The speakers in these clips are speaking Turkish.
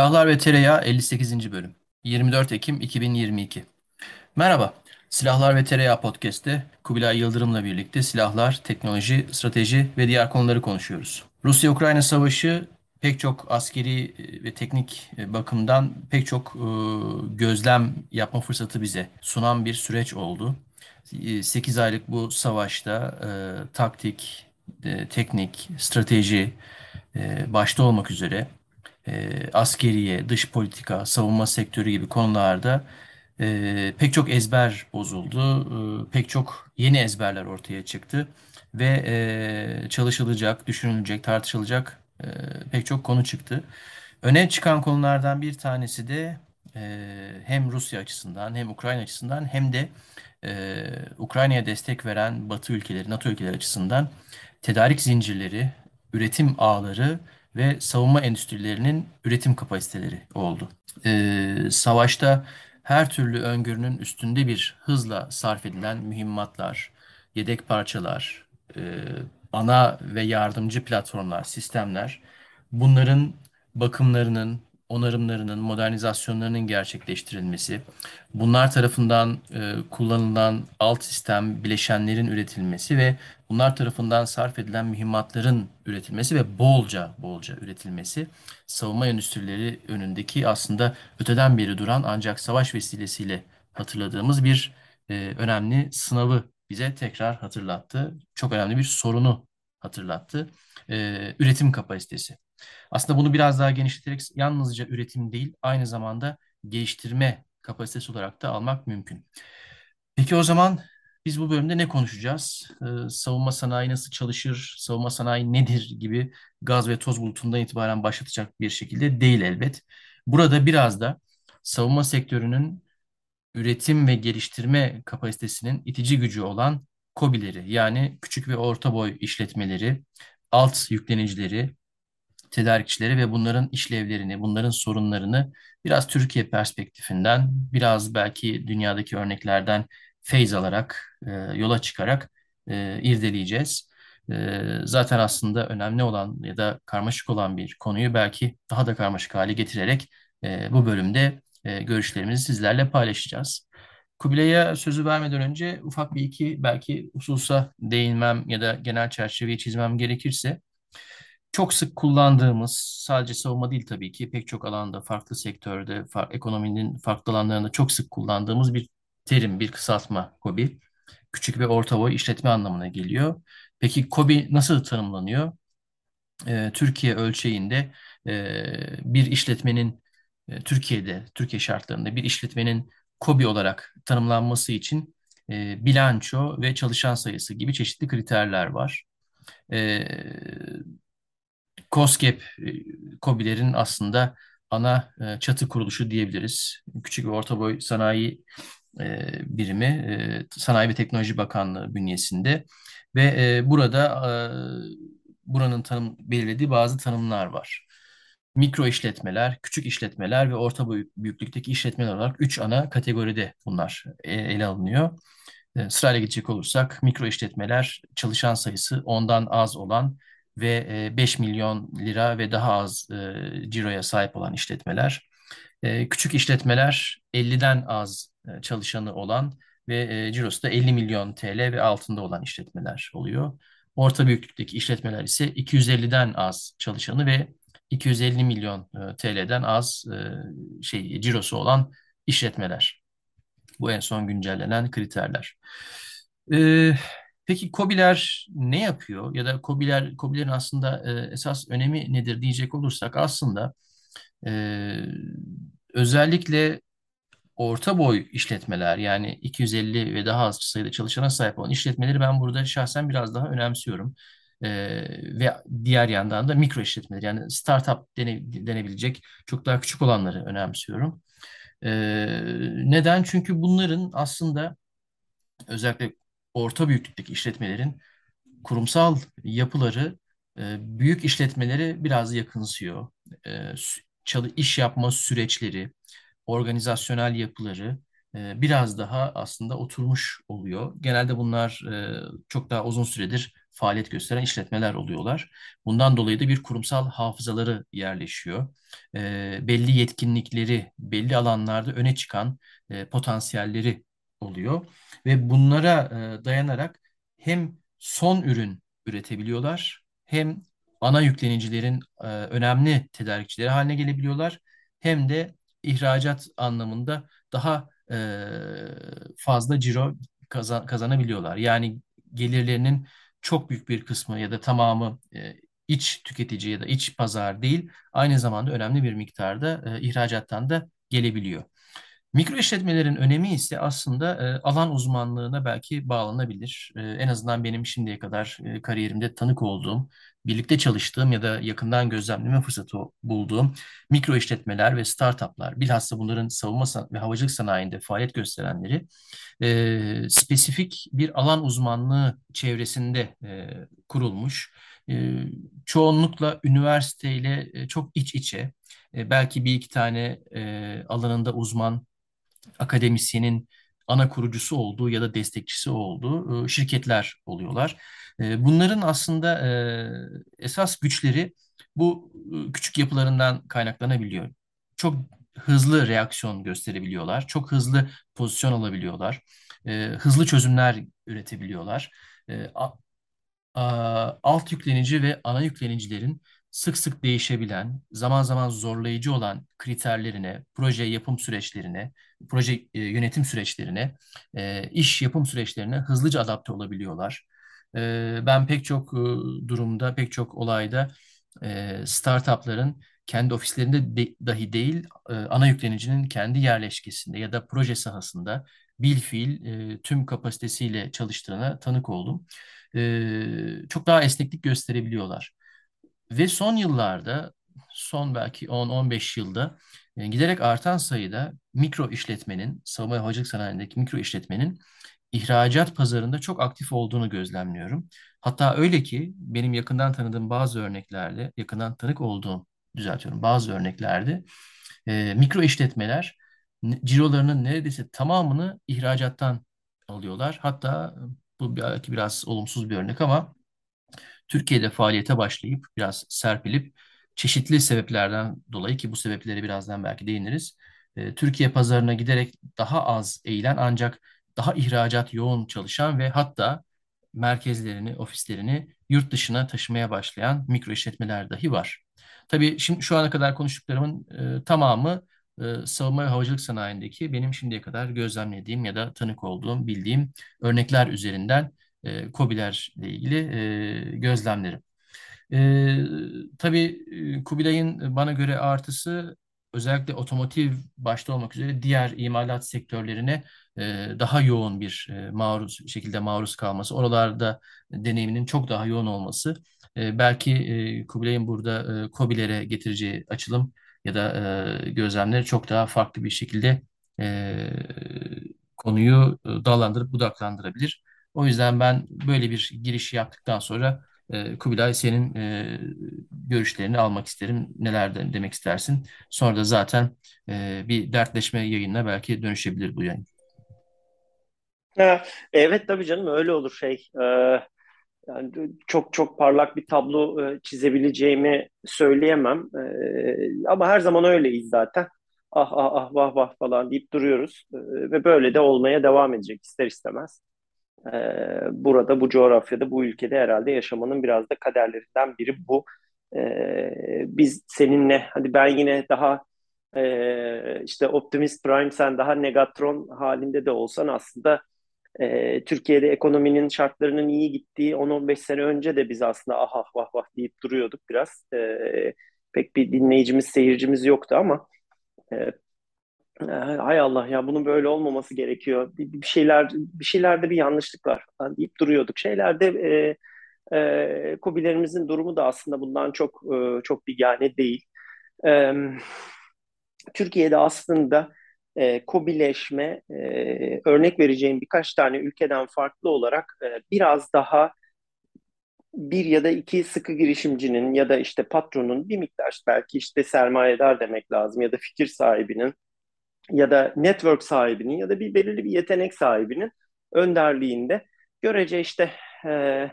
Silahlar ve Tereyağı 58. bölüm 24 Ekim 2022 Merhaba, Silahlar ve Tereyağı Podcast'te Kubilay Yıldırım'la birlikte silahlar, teknoloji, strateji ve diğer konuları konuşuyoruz. Rusya-Ukrayna savaşı pek çok askeri e, ve teknik e, bakımdan pek çok e, gözlem yapma fırsatı bize sunan bir süreç oldu. 8 aylık bu savaşta taktik, teknik, strateji başta olmak üzere e, askeriye, dış politika, savunma sektörü gibi konularda e, pek çok ezber bozuldu. E, pek çok yeni ezberler ortaya çıktı ve e, çalışılacak, düşünülecek, tartışılacak e, pek çok konu çıktı. Öne çıkan konulardan bir tanesi de e, hem Rusya açısından hem Ukrayna açısından hem de e, Ukrayna'ya destek veren Batı ülkeleri, NATO ülkeleri açısından tedarik zincirleri, üretim ağları ve savunma endüstrilerinin üretim kapasiteleri oldu. Ee, savaşta her türlü öngörünün üstünde bir hızla sarf edilen mühimmatlar, yedek parçalar, e, ana ve yardımcı platformlar, sistemler, bunların bakımlarının, onarımlarının, modernizasyonlarının gerçekleştirilmesi, bunlar tarafından e, kullanılan alt sistem bileşenlerin üretilmesi ve bunlar tarafından sarf edilen mühimmatların üretilmesi ve bolca bolca üretilmesi savunma endüstrileri önündeki aslında öteden beri duran ancak savaş vesilesiyle hatırladığımız bir e, önemli sınavı bize tekrar hatırlattı. Çok önemli bir sorunu hatırlattı. E, üretim kapasitesi. Aslında bunu biraz daha genişleterek yalnızca üretim değil, aynı zamanda geliştirme kapasitesi olarak da almak mümkün. Peki o zaman biz bu bölümde ne konuşacağız? Ee, savunma sanayi nasıl çalışır, savunma sanayi nedir gibi gaz ve toz bulutundan itibaren başlatacak bir şekilde değil elbet. Burada biraz da savunma sektörünün üretim ve geliştirme kapasitesinin itici gücü olan KOBİ'leri yani küçük ve orta boy işletmeleri, alt yüklenicileri, tedarikçileri ve bunların işlevlerini, bunların sorunlarını biraz Türkiye perspektifinden, biraz belki dünyadaki örneklerden feyz alarak, e, yola çıkarak e, irdeleyeceğiz. E, zaten aslında önemli olan ya da karmaşık olan bir konuyu belki daha da karmaşık hale getirerek e, bu bölümde e, görüşlerimizi sizlerle paylaşacağız. Kubilay'a sözü vermeden önce ufak bir iki belki hususa değinmem ya da genel çerçeveyi çizmem gerekirse çok sık kullandığımız, sadece savunma değil tabii ki, pek çok alanda, farklı sektörde, far, ekonominin farklı alanlarında çok sık kullandığımız bir terim, bir kısaltma KOBİ. Küçük ve orta boy işletme anlamına geliyor. Peki KOBİ nasıl tanımlanıyor? Ee, Türkiye ölçeğinde e, bir işletmenin, e, Türkiye'de, Türkiye şartlarında bir işletmenin KOBİ olarak tanımlanması için e, bilanço ve çalışan sayısı gibi çeşitli kriterler var. E, COSGAP, e, KOBİ'lerin aslında ana e, çatı kuruluşu diyebiliriz. Küçük ve orta boy sanayi e, birimi, Sanayi ve Teknoloji Bakanlığı bünyesinde ve burada buranın tanım belirlediği bazı tanımlar var. Mikro işletmeler, küçük işletmeler ve orta boy büyüklükteki işletmeler olarak üç ana kategoride bunlar ele alınıyor. Sırayla gidecek olursak mikro işletmeler çalışan sayısı ondan az olan ve 5 e, milyon lira ve daha az e, ciroya sahip olan işletmeler. E, küçük işletmeler 50'den az çalışanı olan ve cirosu da 50 milyon TL ve altında olan işletmeler oluyor. Orta büyüklükteki işletmeler ise 250'den az çalışanı ve 250 milyon TL'den az şey cirosu olan işletmeler. Bu en son güncellenen kriterler. Ee, Peki KOBİ'ler ne yapıyor ya da KOBİ'ler KOBİ'lerin aslında e, esas önemi nedir diyecek olursak aslında e, özellikle orta boy işletmeler yani 250 ve daha az sayıda çalışana sahip olan işletmeleri ben burada şahsen biraz daha önemsiyorum. E, ve diğer yandan da mikro işletmeler yani startup dene, denebilecek çok daha küçük olanları önemsiyorum. E, neden? Çünkü bunların aslında özellikle orta büyüklükteki işletmelerin kurumsal yapıları e, büyük işletmeleri biraz yakınsıyor. E, çalı iş yapma süreçleri, organizasyonel yapıları e, biraz daha aslında oturmuş oluyor. Genelde bunlar e, çok daha uzun süredir faaliyet gösteren işletmeler oluyorlar. Bundan dolayı da bir kurumsal hafızaları yerleşiyor. Belli yetkinlikleri, belli alanlarda öne çıkan potansiyelleri oluyor ve bunlara e, dayanarak hem son ürün üretebiliyorlar hem ana yüklenicilerin e, önemli tedarikçileri haline gelebiliyorlar hem de ihracat anlamında daha e, fazla ciro kazan, kazanabiliyorlar. Yani gelirlerinin çok büyük bir kısmı ya da tamamı iç tüketici ya da iç pazar değil, aynı zamanda önemli bir miktarda ihracattan da gelebiliyor. Mikro işletmelerin önemi ise aslında e, alan uzmanlığına belki bağlanabilir. E, en azından benim şimdiye kadar e, kariyerimde tanık olduğum, birlikte çalıştığım ya da yakından gözlemleme fırsatı bulduğum mikro işletmeler ve startuplar, bilhassa bunların savunma ve havacılık sanayinde faaliyet gösterenleri spesifik bir alan uzmanlığı çevresinde kurulmuş. Çoğunlukla üniversiteyle çok iç içe, belki bir iki tane alanında uzman akademisyenin ana kurucusu olduğu ya da destekçisi olduğu e, şirketler oluyorlar. E, bunların aslında e, esas güçleri bu küçük yapılarından kaynaklanabiliyor. Çok hızlı reaksiyon gösterebiliyorlar, çok hızlı pozisyon alabiliyorlar, hızlı çözümler üretebiliyorlar. Alt yüklenici ve ana yüklenicilerin sık sık değişebilen, zaman zaman zorlayıcı olan kriterlerine, proje yapım süreçlerine, proje e, yönetim süreçlerine, e, iş yapım süreçlerine hızlıca adapte olabiliyorlar. E, ben pek çok e, durumda, pek çok olayda e, startupların kendi ofislerinde de, dahi değil, e, ana yüklenicinin kendi yerleşkesinde ya da proje sahasında bilfiil e, tüm kapasitesiyle çalıştığına tanık oldum. E, çok daha esneklik gösterebiliyorlar. Ve son yıllarda, son belki 10-15 yılda e, giderek artan sayıda mikro işletmenin, savunma ve havacılık sanayindeki mikro işletmenin ihracat pazarında çok aktif olduğunu gözlemliyorum. Hatta öyle ki benim yakından tanıdığım bazı örneklerde, yakından tanık olduğum, düzeltiyorum, bazı örneklerde e, mikro işletmeler cirolarının neredeyse tamamını ihracattan alıyorlar. Hatta bu belki biraz olumsuz bir örnek ama Türkiye'de faaliyete başlayıp biraz serpilip çeşitli sebeplerden dolayı ki bu sebepleri birazdan belki değiniriz. E, Türkiye pazarına giderek daha az eğilen ancak daha ihracat yoğun çalışan ve hatta merkezlerini, ofislerini yurt dışına taşımaya başlayan mikro işletmeler dahi var. Tabii şimdi şu ana kadar konuştuklarımın e, tamamı e, savunma ve havacılık sanayindeki benim şimdiye kadar gözlemlediğim ya da tanık olduğum, bildiğim örnekler üzerinden e, COBİ'lerle ilgili e, gözlemlerim. E, tabii Kubilay'ın bana göre artısı özellikle otomotiv başta olmak üzere diğer imalat sektörlerine e, daha yoğun bir e, maruz şekilde maruz kalması, oralarda deneyiminin çok daha yoğun olması, e, belki e, Kubilay'ın burada e, KOBİ'lere getireceği açılım ya da e, gözlemleri çok daha farklı bir şekilde e, konuyu dallandırıp budaklandırabilir. O yüzden ben böyle bir giriş yaptıktan sonra e, Kubilay senin e, görüşlerini almak isterim. Neler de, demek istersin? Sonra da zaten e, bir dertleşme yayınına belki dönüşebilir bu yayın. Evet tabii canım öyle olur şey. E, yani çok çok parlak bir tablo e, çizebileceğimi söyleyemem. E, ama her zaman öyleyiz zaten. Ah ah ah vah vah falan deyip duruyoruz. Ve böyle de olmaya devam edecek ister istemez. Ee, burada, bu coğrafyada, bu ülkede herhalde yaşamanın biraz da kaderlerinden biri bu. Ee, biz seninle, hadi ben yine daha e, işte Optimus Prime, sen daha Negatron halinde de olsan aslında e, Türkiye'de ekonominin şartlarının iyi gittiği 10-15 sene önce de biz aslında ah ah vah vah deyip duruyorduk biraz. E, pek bir dinleyicimiz, seyircimiz yoktu ama e, hay Allah ya bunun böyle olmaması gerekiyor. Bir, bir şeyler bir şeylerde bir yanlışlık var deyip duruyorduk. Şeylerde e, e, Kubilerimizin durumu da aslında bundan çok e, çok bigane değil. E, Türkiye'de aslında e, kobileşme e, örnek vereceğim birkaç tane ülkeden farklı olarak e, biraz daha bir ya da iki sıkı girişimcinin ya da işte patronun bir miktar belki işte sermayedar demek lazım ya da fikir sahibinin ya da network sahibinin ya da bir belirli bir yetenek sahibinin önderliğinde görece işte e,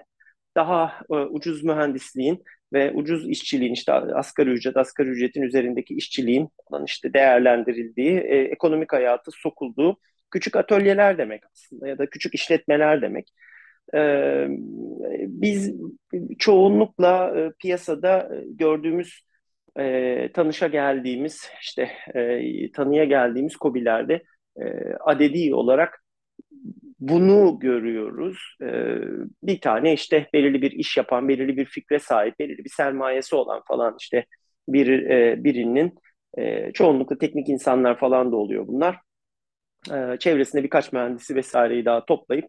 daha e, ucuz mühendisliğin ve ucuz işçiliğin işte asgari ücret, asgari ücretin üzerindeki işçiliğin işte değerlendirildiği, e, ekonomik hayatı sokulduğu küçük atölyeler demek aslında ya da küçük işletmeler demek. E, biz çoğunlukla e, piyasada gördüğümüz e, tanışa geldiğimiz işte e, tanıya geldiğimiz kobilerde e, adedi olarak bunu görüyoruz. E, bir tane işte belirli bir iş yapan, belirli bir fikre sahip, belirli bir sermayesi olan falan işte bir e, birinin e, çoğunlukla teknik insanlar falan da oluyor bunlar. E, çevresinde birkaç mühendisi vesaireyi daha toplayıp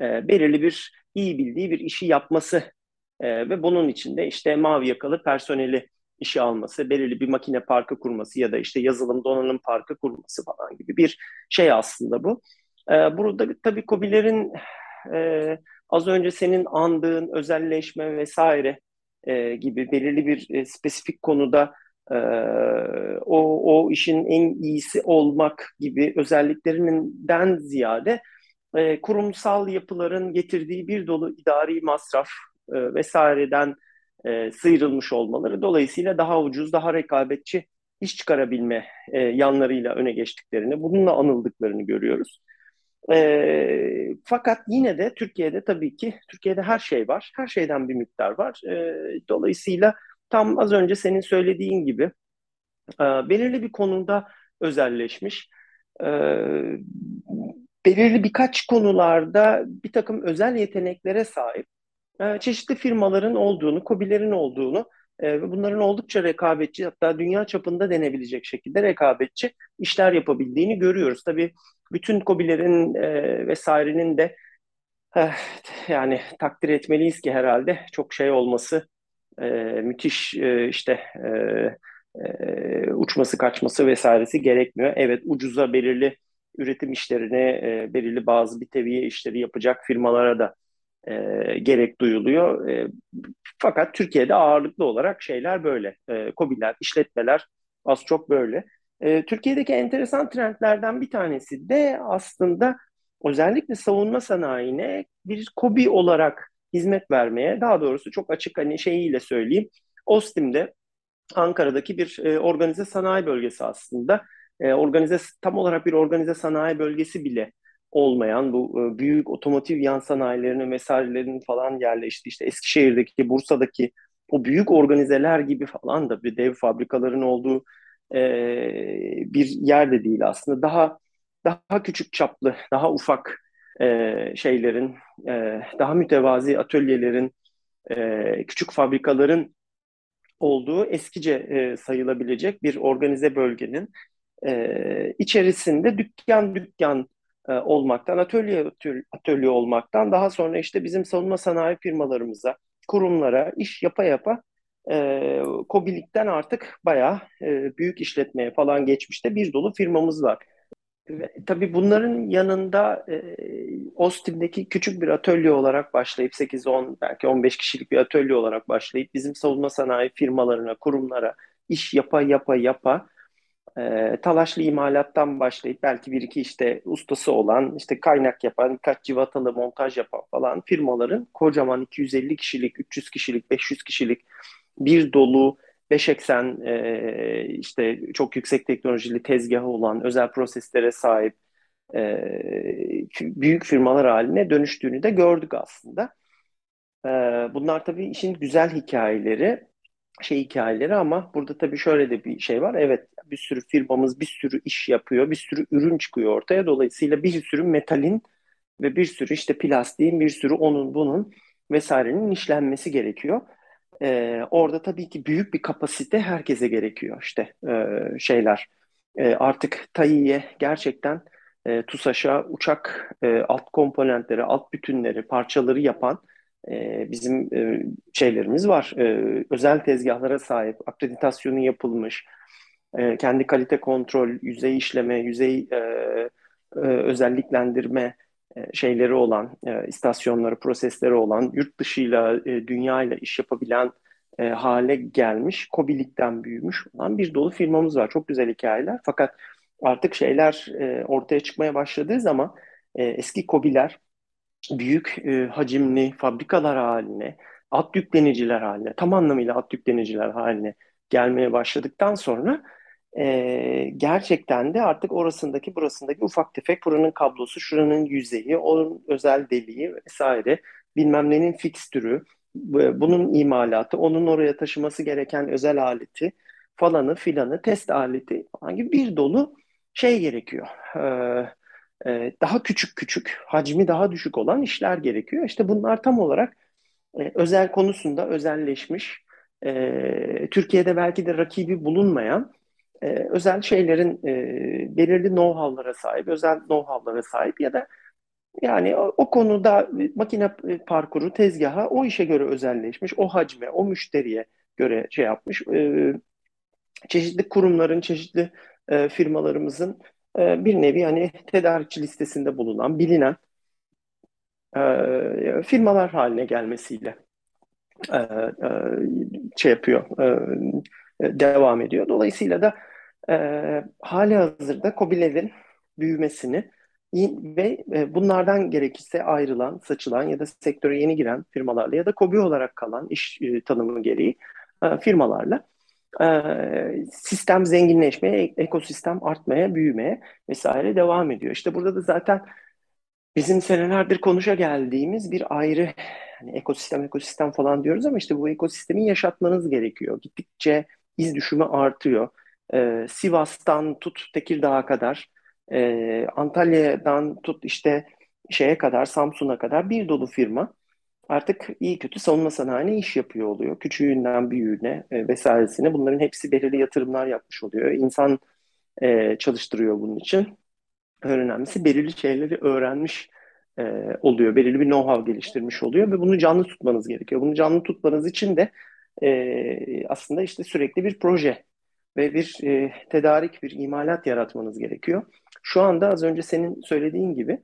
e, belirli bir iyi bildiği bir işi yapması e, ve bunun içinde işte mavi yakalı personeli işe alması, belirli bir makine parkı kurması ya da işte yazılım donanım parkı kurması falan gibi bir şey aslında bu. Ee, burada tabii COBİ'lerin e, az önce senin andığın özelleşme vesaire e, gibi belirli bir e, spesifik konuda e, o, o işin en iyisi olmak gibi özelliklerinden ziyade e, kurumsal yapıların getirdiği bir dolu idari masraf e, vesaireden e, sıyrılmış olmaları dolayısıyla daha ucuz, daha rekabetçi iş çıkarabilme e, yanlarıyla öne geçtiklerini, bununla anıldıklarını görüyoruz. E, fakat yine de Türkiye'de tabii ki Türkiye'de her şey var. Her şeyden bir miktar var. E, dolayısıyla tam az önce senin söylediğin gibi e, belirli bir konuda özelleşmiş. E, belirli birkaç konularda bir takım özel yeteneklere sahip e, çeşitli firmaların olduğunu, COBİ'lerin olduğunu e, ve bunların oldukça rekabetçi hatta dünya çapında denebilecek şekilde rekabetçi işler yapabildiğini görüyoruz. Tabii bütün COBİ'lerin e, vesairenin de eh, yani takdir etmeliyiz ki herhalde çok şey olması müthiş işte uçması kaçması vesairesi gerekmiyor. Evet ucuza belirli üretim işlerini, belirli bazı bir teviye işleri yapacak firmalara da e, gerek duyuluyor. E, fakat Türkiye'de ağırlıklı olarak şeyler böyle. E, KOBİ'ler, işletmeler az çok böyle. E, Türkiye'deki enteresan trendlerden bir tanesi de aslında özellikle savunma sanayine bir KOBİ olarak hizmet vermeye, daha doğrusu çok açık hani şeyiyle söyleyeyim. Ostim'de Ankara'daki bir e, organize sanayi bölgesi aslında. E, organize tam olarak bir organize sanayi bölgesi bile olmayan bu e, büyük otomotiv yan sanayilerinin vesairelerinin falan yerleşti. İşte Eskişehir'deki, Bursa'daki o büyük organizeler gibi falan da bir dev fabrikaların olduğu e, bir yer de değil aslında. Daha daha küçük çaplı, daha ufak e, şeylerin, e, daha mütevazi atölyelerin, e, küçük fabrikaların olduğu eskice e, sayılabilecek bir organize bölgenin e, içerisinde dükkan dükkan e, olmaktan, atölye atölye olmaktan daha sonra işte bizim savunma sanayi firmalarımıza, kurumlara iş yapa yapa e, Kobilik'ten artık bayağı e, büyük işletmeye falan geçmişte bir dolu firmamız var. Ve, tabii bunların yanında e, Austin'deki küçük bir atölye olarak başlayıp 8-10 belki 15 kişilik bir atölye olarak başlayıp bizim savunma sanayi firmalarına, kurumlara iş yapa yapa yapa e, talaşlı imalattan başlayıp belki bir iki işte ustası olan, işte kaynak yapan, birkaç civatalı montaj yapan falan firmaların kocaman 250 kişilik, 300 kişilik, 500 kişilik bir dolu 5 eksen e, işte çok yüksek teknolojili tezgahı olan özel proseslere sahip e, büyük firmalar haline dönüştüğünü de gördük aslında. E, bunlar tabii işin güzel hikayeleri şey hikayeleri ama burada tabii şöyle de bir şey var. Evet bir sürü firmamız bir sürü iş yapıyor, bir sürü ürün çıkıyor ortaya. Dolayısıyla bir sürü metalin ve bir sürü işte plastiğin, bir sürü onun bunun vesairenin işlenmesi gerekiyor. Ee, orada tabii ki büyük bir kapasite herkese gerekiyor işte e, şeyler. E, artık TAİ'ye gerçekten e, TUSAŞ'a uçak e, alt komponentleri, alt bütünleri, parçaları yapan e, bizim e, şeylerimiz var. E, özel tezgahlara sahip, akreditasyonu yapılmış, kendi kalite kontrol, yüzey işleme, yüzey özelliklendirme şeyleri olan, istasyonları, prosesleri olan, yurt dışıyla, e, dünyayla iş yapabilen hale gelmiş, kobilikten büyümüş olan bir dolu firmamız var. Çok güzel hikayeler. Fakat artık şeyler ortaya çıkmaya başladığı zaman eski KOBİ'ler büyük e, hacimli fabrikalar haline, at yükleniciler haline, tam anlamıyla at yükleniciler haline gelmeye başladıktan sonra e, gerçekten de artık orasındaki burasındaki ufak tefek buranın kablosu, şuranın yüzeyi, onun özel deliği vesaire bilmem nenin fikstürü, bunun imalatı, onun oraya taşıması gereken özel aleti falanı filanı test aleti gibi bir dolu şey gerekiyor. Ee, e, daha küçük küçük, hacmi daha düşük olan işler gerekiyor. İşte bunlar tam olarak e, özel konusunda özelleşmiş, e, Türkiye'de belki de rakibi bulunmayan e, özel şeylerin e, belirli know-how'lara sahip, özel know-how'lara sahip ya da yani o, o konuda makine parkuru, tezgaha o işe göre özelleşmiş, o hacme, o müşteriye göre şey yapmış. E, çeşitli kurumların, çeşitli e, firmalarımızın e, bir nevi hani tedarikçi listesinde bulunan, bilinen e, firmalar haline gelmesiyle e, e, şey yapıyor, devam ediyor. Dolayısıyla da hali hazırda KOBİ'lerin büyümesini ve bunlardan gerekirse ayrılan, saçılan ya da sektöre yeni giren firmalarla ya da KOBİ olarak kalan iş tanımı gereği firmalarla sistem zenginleşmeye, ekosistem artmaya, büyümeye vesaire devam ediyor. İşte burada da zaten bizim senelerdir konuşa geldiğimiz bir ayrı hani ekosistem ekosistem falan diyoruz ama işte bu ekosistemi yaşatmanız gerekiyor. Gittikçe iz düşümü artıyor. Ee, Sivas'tan tut Tekirdağ'a kadar, e, Antalya'dan tut işte şeye kadar, Samsun'a kadar bir dolu firma artık iyi kötü savunma sanayine iş yapıyor oluyor. Küçüğünden büyüğüne e, vesairesine bunların hepsi belirli yatırımlar yapmış oluyor. İnsan e, çalıştırıyor bunun için. Önemlisi belirli şeyleri öğrenmiş e, oluyor. Belirli bir know-how geliştirmiş oluyor ve bunu canlı tutmanız gerekiyor. Bunu canlı tutmanız için de e, aslında işte sürekli bir proje ve bir e, tedarik, bir imalat yaratmanız gerekiyor. Şu anda az önce senin söylediğin gibi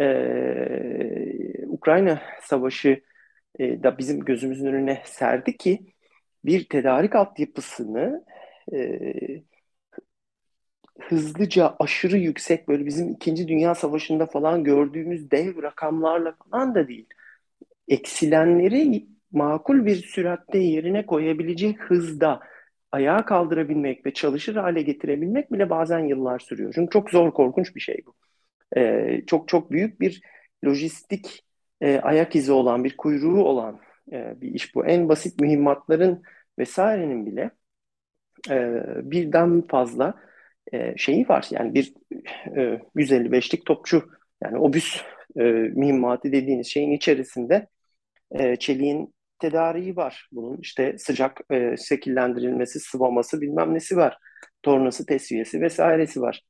e, Ukrayna Savaşı e, da bizim gözümüzün önüne serdi ki bir tedarik altyapısını e, hızlıca aşırı yüksek böyle bizim İkinci Dünya Savaşı'nda falan gördüğümüz dev rakamlarla falan da değil. Eksilenleri makul bir süratte yerine koyabilecek hızda ayağa kaldırabilmek ve çalışır hale getirebilmek bile bazen yıllar sürüyor. Çünkü çok zor, korkunç bir şey bu. Ee, çok çok büyük bir lojistik e, ayak izi olan, bir kuyruğu olan e, bir iş bu. En basit mühimmatların vesairenin bile e, birden fazla e, şeyi var. Yani bir e, 155'lik topçu yani obüs e, mühimmatı dediğiniz şeyin içerisinde e, çeliğin tedariği var. Bunun işte sıcak e, şekillendirilmesi, sıvaması bilmem nesi var. Tornası, tesviyesi vesairesi var.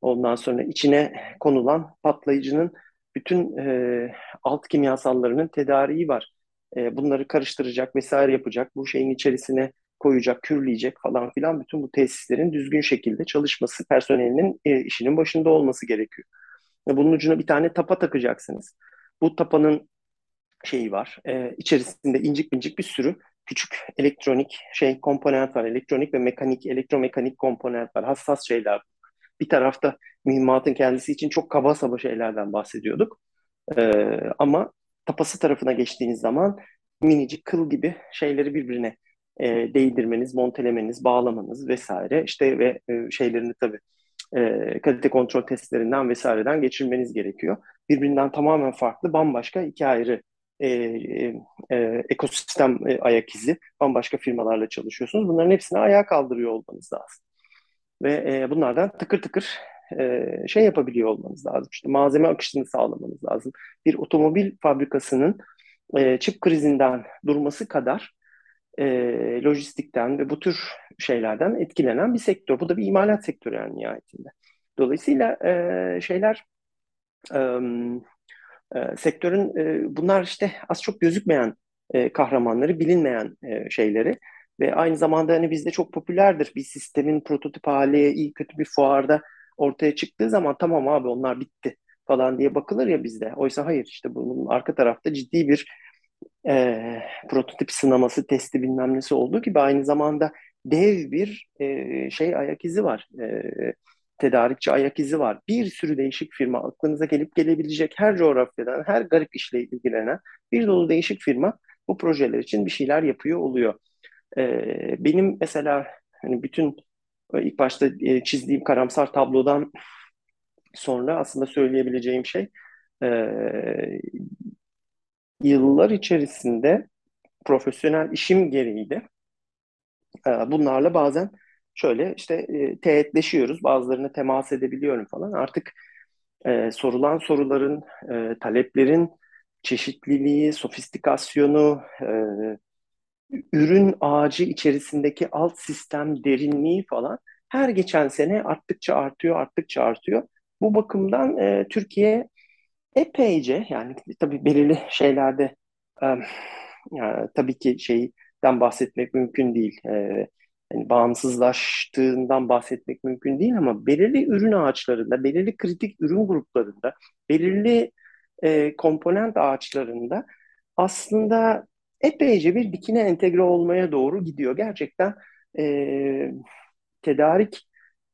Ondan sonra içine konulan patlayıcının bütün e, alt kimyasallarının tedariği var. E, bunları karıştıracak vesaire yapacak. Bu şeyin içerisine koyacak, kürleyecek falan filan bütün bu tesislerin düzgün şekilde çalışması, personelinin e, işinin başında olması gerekiyor. E, bunun ucuna bir tane tapa takacaksınız. Bu tapanın şeyi var. E, içerisinde incik incik bir sürü küçük elektronik şey komponent var. Elektronik ve mekanik, elektromekanik komponent var. Hassas şeyler. Bir tarafta mühimmatın kendisi için çok kaba saba şeylerden bahsediyorduk. E, ama tapası tarafına geçtiğiniz zaman minicik kıl gibi şeyleri birbirine e, değdirmeniz, montelemeniz, bağlamanız vesaire işte ve e, şeylerini tabii e, kalite kontrol testlerinden vesaireden geçirmeniz gerekiyor. Birbirinden tamamen farklı, bambaşka iki ayrı e, e, e, ekosistem e, ayak izi, bambaşka firmalarla çalışıyorsunuz. Bunların hepsini ayağa kaldırıyor olmanız lazım. Ve e, bunlardan tıkır tıkır e, şey yapabiliyor olmanız lazım. İşte malzeme akışını sağlamanız lazım. Bir otomobil fabrikasının e, çip krizinden durması kadar e, lojistikten ve bu tür şeylerden etkilenen bir sektör. Bu da bir imalat sektörü yani nihayetinde. Dolayısıyla e, şeyler e, e, sektörün e, bunlar işte az çok gözükmeyen e, kahramanları, bilinmeyen e, şeyleri ve aynı zamanda hani bizde çok popülerdir bir sistemin prototip hali iyi kötü bir fuarda ortaya çıktığı zaman tamam abi onlar bitti falan diye bakılır ya bizde. Oysa hayır işte bunun arka tarafta ciddi bir e, prototip sınaması, testi bilmem nesi olduğu gibi aynı zamanda dev bir e, şey ayak izi var. E, tedarikçi ayak izi var. Bir sürü değişik firma aklınıza gelip gelebilecek her coğrafyadan, her garip işle ilgilenen bir dolu değişik firma bu projeler için bir şeyler yapıyor oluyor. Ee, benim mesela hani bütün ilk başta e, çizdiğim karamsar tablodan sonra aslında söyleyebileceğim şey e, yıllar içerisinde profesyonel işim gereği de e, bunlarla bazen şöyle işte e, teğetleşiyoruz. Bazılarına temas edebiliyorum falan. Artık e, sorulan soruların, e, taleplerin çeşitliliği, sofistikasyonu, e, ürün ağacı içerisindeki alt sistem derinliği falan her geçen sene arttıkça artıyor, arttıkça artıyor. Bu bakımdan e, Türkiye epeyce yani tabii belirli şeylerde e, yani, tabii ki şeyden bahsetmek mümkün değil. E, yani bağımsızlaştığından bahsetmek mümkün değil ama belirli ürün ağaçlarında, belirli kritik ürün gruplarında, belirli e, komponent ağaçlarında aslında epeyce bir dikine entegre olmaya doğru gidiyor. Gerçekten e, tedarik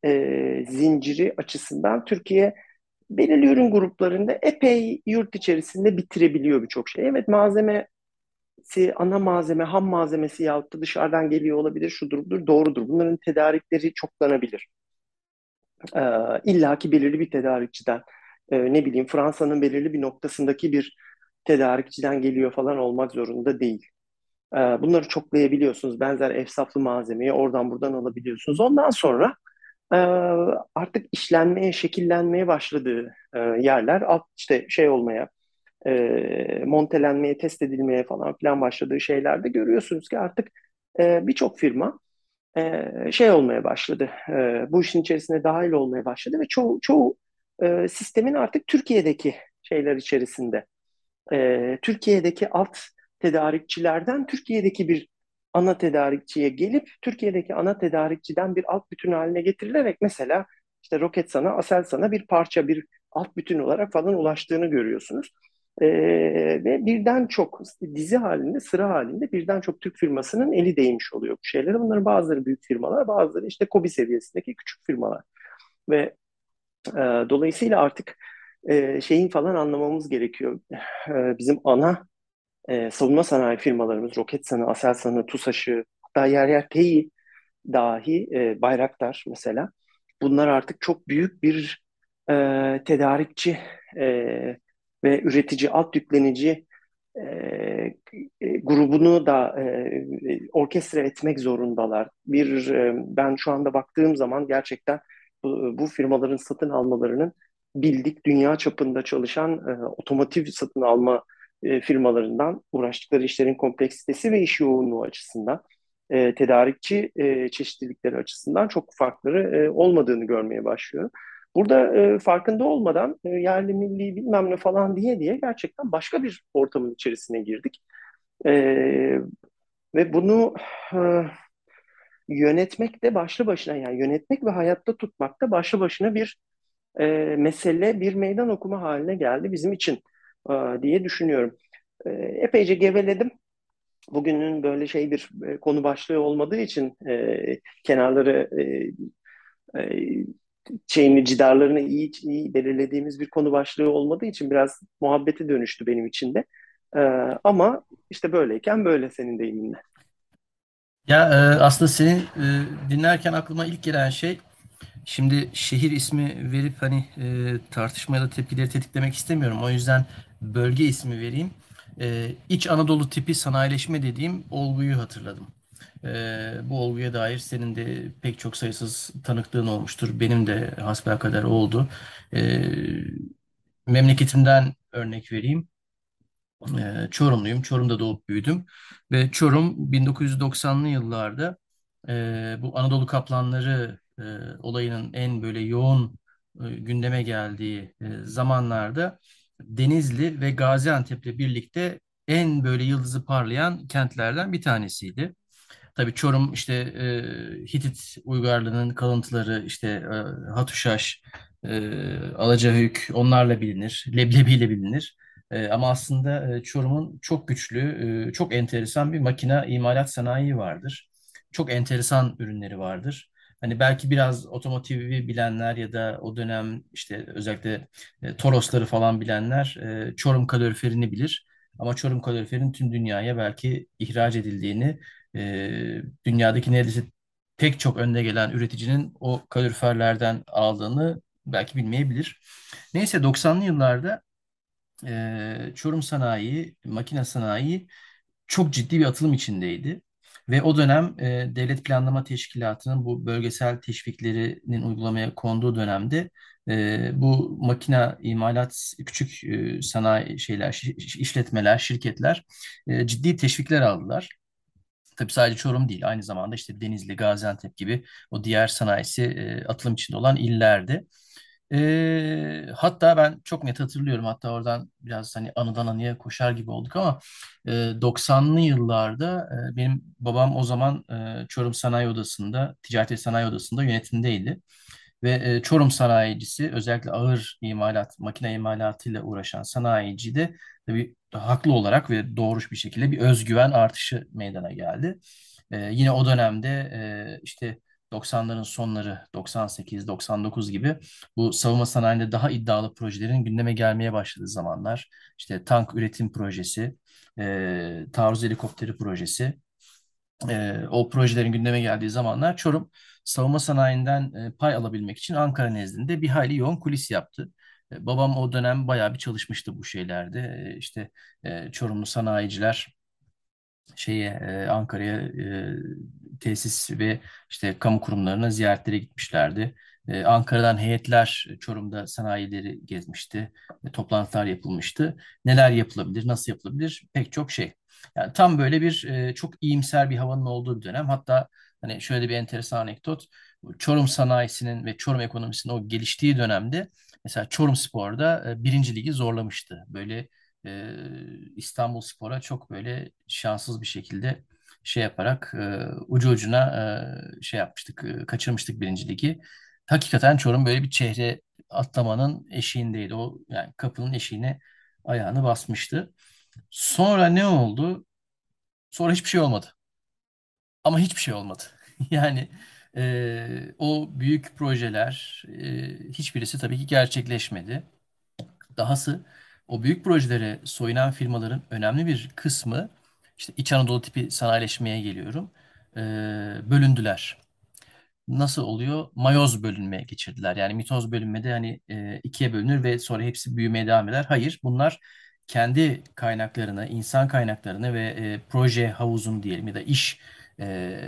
e, zinciri açısından Türkiye belirli ürün gruplarında epey yurt içerisinde bitirebiliyor birçok şey. Evet malzemesi, ana malzeme, ham malzemesi yahut da dışarıdan geliyor olabilir, şudur budur, doğrudur. Bunların tedarikleri çoklanabilir. Ee, İlla ki belirli bir tedarikçiden, e, ne bileyim Fransa'nın belirli bir noktasındaki bir tedarikçiden geliyor falan olmak zorunda değil. Ee, bunları çoklayabiliyorsunuz. Benzer efsaflı malzemeyi oradan buradan alabiliyorsunuz. Ondan sonra e, artık işlenmeye, şekillenmeye başladığı e, yerler alt işte şey olmaya, e, montelenmeye, test edilmeye falan filan başladığı şeylerde görüyorsunuz ki artık birçok firma şey olmaya başladı. Bu işin içerisine dahil olmaya başladı ve çoğu, çoğu sistemin artık Türkiye'deki şeyler içerisinde. Türkiye'deki alt tedarikçilerden Türkiye'deki bir ana tedarikçiye gelip Türkiye'deki ana tedarikçiden bir alt bütün haline getirilerek mesela işte Roketsan'a, Aselsan'a bir parça, bir alt bütün olarak falan ulaştığını görüyorsunuz. Ee, ve birden çok dizi halinde, sıra halinde birden çok Türk firmasının eli değmiş oluyor bu şeylere. Bunların bazıları büyük firmalar, bazıları işte KOBİ seviyesindeki küçük firmalar. Ve e, dolayısıyla artık e, şeyin falan anlamamız gerekiyor. E, bizim ana e, savunma sanayi firmalarımız Roketsan'ı, Aselsan'ı, TUSAŞ'ı hatta yer yer TEİ dahi e, Bayraktar mesela bunlar artık çok büyük bir e, tedarikçi e, ve üretici, alt yüklenici e, grubunu da e, orkestra etmek zorundalar. Bir e, ben şu anda baktığım zaman gerçekten bu, bu firmaların satın almalarının bildik dünya çapında çalışan e, otomotiv satın alma e, firmalarından uğraştıkları işlerin kompleksitesi ve iş yoğunluğu açısından e, tedarikçi e, çeşitlilikleri açısından çok farkları e, olmadığını görmeye başlıyorum. Burada e, farkında olmadan e, yerli milli bilmem ne falan diye diye gerçekten başka bir ortamın içerisine girdik. E, ve bunu e, yönetmek de başlı başına yani yönetmek ve hayatta tutmak da başlı başına bir e, mesele, bir meydan okuma haline geldi bizim için e, diye düşünüyorum. E, epeyce geveledim. Bugünün böyle şey bir e, konu başlığı olmadığı için e, kenarları e, e, şeyini, cidarlarını iyi, iyi belirlediğimiz bir konu başlığı olmadığı için biraz muhabbete dönüştü benim için de. E, ama işte böyleyken böyle senin deyiminle. Ya e, aslında seni e, dinlerken aklıma ilk gelen şey Şimdi şehir ismi verip hani e, tartışmaya da tepkileri tetiklemek istemiyorum. O yüzden bölge ismi vereyim. E, İç Anadolu tipi sanayileşme dediğim olguyu hatırladım. E, bu olguya dair senin de pek çok sayısız tanıklığın olmuştur. Benim de hasbelkader oldu. E, memleketimden örnek vereyim. E, Çorumluyum. Çorum'da doğup büyüdüm. Ve Çorum 1990'lı yıllarda e, bu Anadolu Kaplanları e, olayının en böyle yoğun e, gündeme geldiği e, zamanlarda Denizli ve Gaziantep'le birlikte en böyle yıldızı parlayan kentlerden bir tanesiydi. Tabii Çorum işte e, Hitit uygarlığının kalıntıları işte e, Hatuşaş, e, Alacahöyük onlarla bilinir. Leblebi ile bilinir. E, ama aslında e, Çorum'un çok güçlü, e, çok enteresan bir makina imalat sanayi vardır. Çok enteresan ürünleri vardır. Hani belki biraz otomotivi bilenler ya da o dönem işte özellikle e, Torosları falan bilenler e, Çorum kaloriferini bilir. Ama Çorum kaloriferin tüm dünyaya belki ihraç edildiğini, e, dünyadaki neredeyse pek çok önde gelen üreticinin o kaloriferlerden aldığını belki bilmeyebilir. Neyse 90'lı yıllarda e, Çorum sanayi, makine sanayi çok ciddi bir atılım içindeydi. Ve o dönem e, Devlet Planlama Teşkilatı'nın bu bölgesel teşviklerinin uygulamaya konduğu dönemde e, bu makina imalat küçük e, sanayi şeyler, şi- işletmeler, şirketler e, ciddi teşvikler aldılar. Tabii sadece Çorum değil, aynı zamanda işte Denizli, Gaziantep gibi o diğer sanayisi e, atılım içinde olan illerde. E, hatta ben çok net hatırlıyorum. Hatta oradan biraz hani anıdan anıya koşar gibi olduk ama e, 90'lı yıllarda e, benim babam o zaman e, Çorum Sanayi Odası'nda, Ticaret ve Sanayi Odası'nda yönetimdeydi. Ve e, Çorum sanayicisi özellikle ağır imalat, makine imalatıyla uğraşan sanayici de tabii haklı olarak ve doğru bir şekilde bir özgüven artışı meydana geldi. E, yine o dönemde e, işte 90'ların sonları 98-99 gibi bu savunma sanayinde daha iddialı projelerin gündeme gelmeye başladığı zamanlar işte tank üretim projesi, e, taarruz helikopteri projesi e, o projelerin gündeme geldiği zamanlar Çorum savunma sanayinden e, pay alabilmek için Ankara nezdinde bir hayli yoğun kulis yaptı. E, babam o dönem bayağı bir çalışmıştı bu şeylerde. E, işte e, Çorumlu sanayiciler şeye e, Ankara'ya e, tesis ve işte kamu kurumlarına ziyaretlere gitmişlerdi. E, Ankara'dan heyetler Çorum'da sanayileri gezmişti. Toplantılar yapılmıştı. Neler yapılabilir, nasıl yapılabilir? Pek çok şey. Yani tam böyle bir çok iyimser bir havanın olduğu bir dönem. Hatta hani şöyle bir enteresan anekdot. Çorum sanayisinin ve Çorum ekonomisinin o geliştiği dönemde mesela Çorum Spor'da e, birinci ligi zorlamıştı. Böyle e, İstanbulspor'a çok böyle şanssız bir şekilde şey yaparak e, ucu ucuna e, şey yapmıştık, e, kaçırmıştık birinci ligi. Hakikaten Çorum böyle bir çehre atlamanın eşiğindeydi. O yani kapının eşiğine ayağını basmıştı. Sonra ne oldu? Sonra hiçbir şey olmadı. Ama hiçbir şey olmadı. Yani e, o büyük projeler e, hiçbirisi tabii ki gerçekleşmedi. Dahası o büyük projelere soyunan firmaların önemli bir kısmı işte İç Anadolu tipi sanayileşmeye geliyorum. e, bölündüler. Nasıl oluyor? Mayoz bölünmeye geçirdiler. Yani mitoz bölünmede hani e, ikiye bölünür ve sonra hepsi büyümeye devam eder. Hayır, bunlar kendi kaynaklarını, insan kaynaklarını ve e, proje havuzunu diyelim ya da iş e,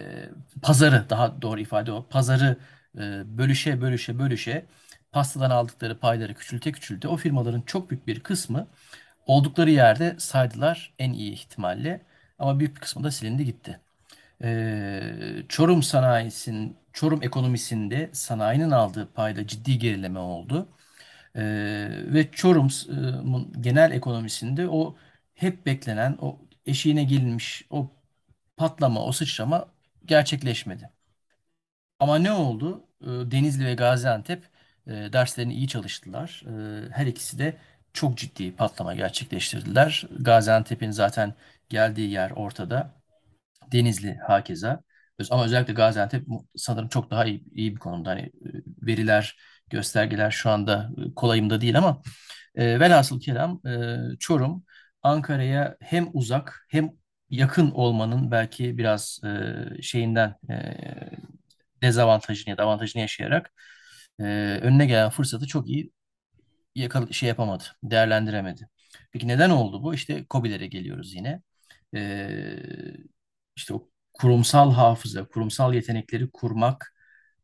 pazarı daha doğru ifade o. Pazarı e, bölüşe bölüşe bölüşe pastadan aldıkları payları küçülte küçülte o firmaların çok büyük bir kısmı oldukları yerde saydılar en iyi ihtimalle ama büyük bir kısmı da silindi gitti. Ee, Çorum sanayisinin, Çorum ekonomisinde sanayinin aldığı payda ciddi gerileme oldu. Ee, ve Çorum'un genel ekonomisinde o hep beklenen, o eşiğine gelinmiş o patlama, o sıçrama gerçekleşmedi. Ama ne oldu? Ee, Denizli ve Gaziantep e, derslerini iyi çalıştılar. Ee, her ikisi de çok ciddi patlama gerçekleştirdiler. Gaziantep'in zaten geldiği yer ortada. Denizli hakeza. Ama özellikle Gaziantep sanırım çok daha iyi, iyi bir konumda. Hani e, veriler, göstergeler şu anda e, kolayımda değil ama e, velhasıl kelam e, Çorum Ankara'ya hem uzak hem yakın olmanın belki biraz e, şeyinden e, dezavantajını ya da avantajını yaşayarak e, önüne gelen fırsatı çok iyi yakal şey yapamadı, değerlendiremedi. Peki neden oldu bu? İşte KOBİ'lere geliyoruz yine. Ee, işte o kurumsal hafıza, kurumsal yetenekleri kurmak,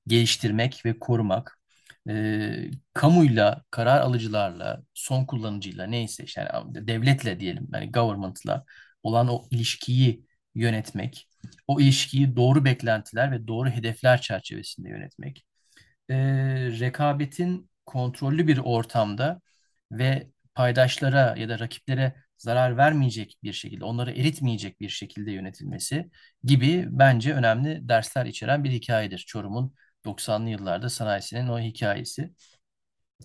geliştirmek ve korumak. Ee, kamuyla, karar alıcılarla, son kullanıcıyla neyse işte yani devletle diyelim, yani government'la olan o ilişkiyi yönetmek, o ilişkiyi doğru beklentiler ve doğru hedefler çerçevesinde yönetmek e, rekabetin kontrollü bir ortamda ve paydaşlara ya da rakiplere zarar vermeyecek bir şekilde, onları eritmeyecek bir şekilde yönetilmesi gibi bence önemli dersler içeren bir hikayedir. Çorum'un 90'lı yıllarda sanayisinin o hikayesi.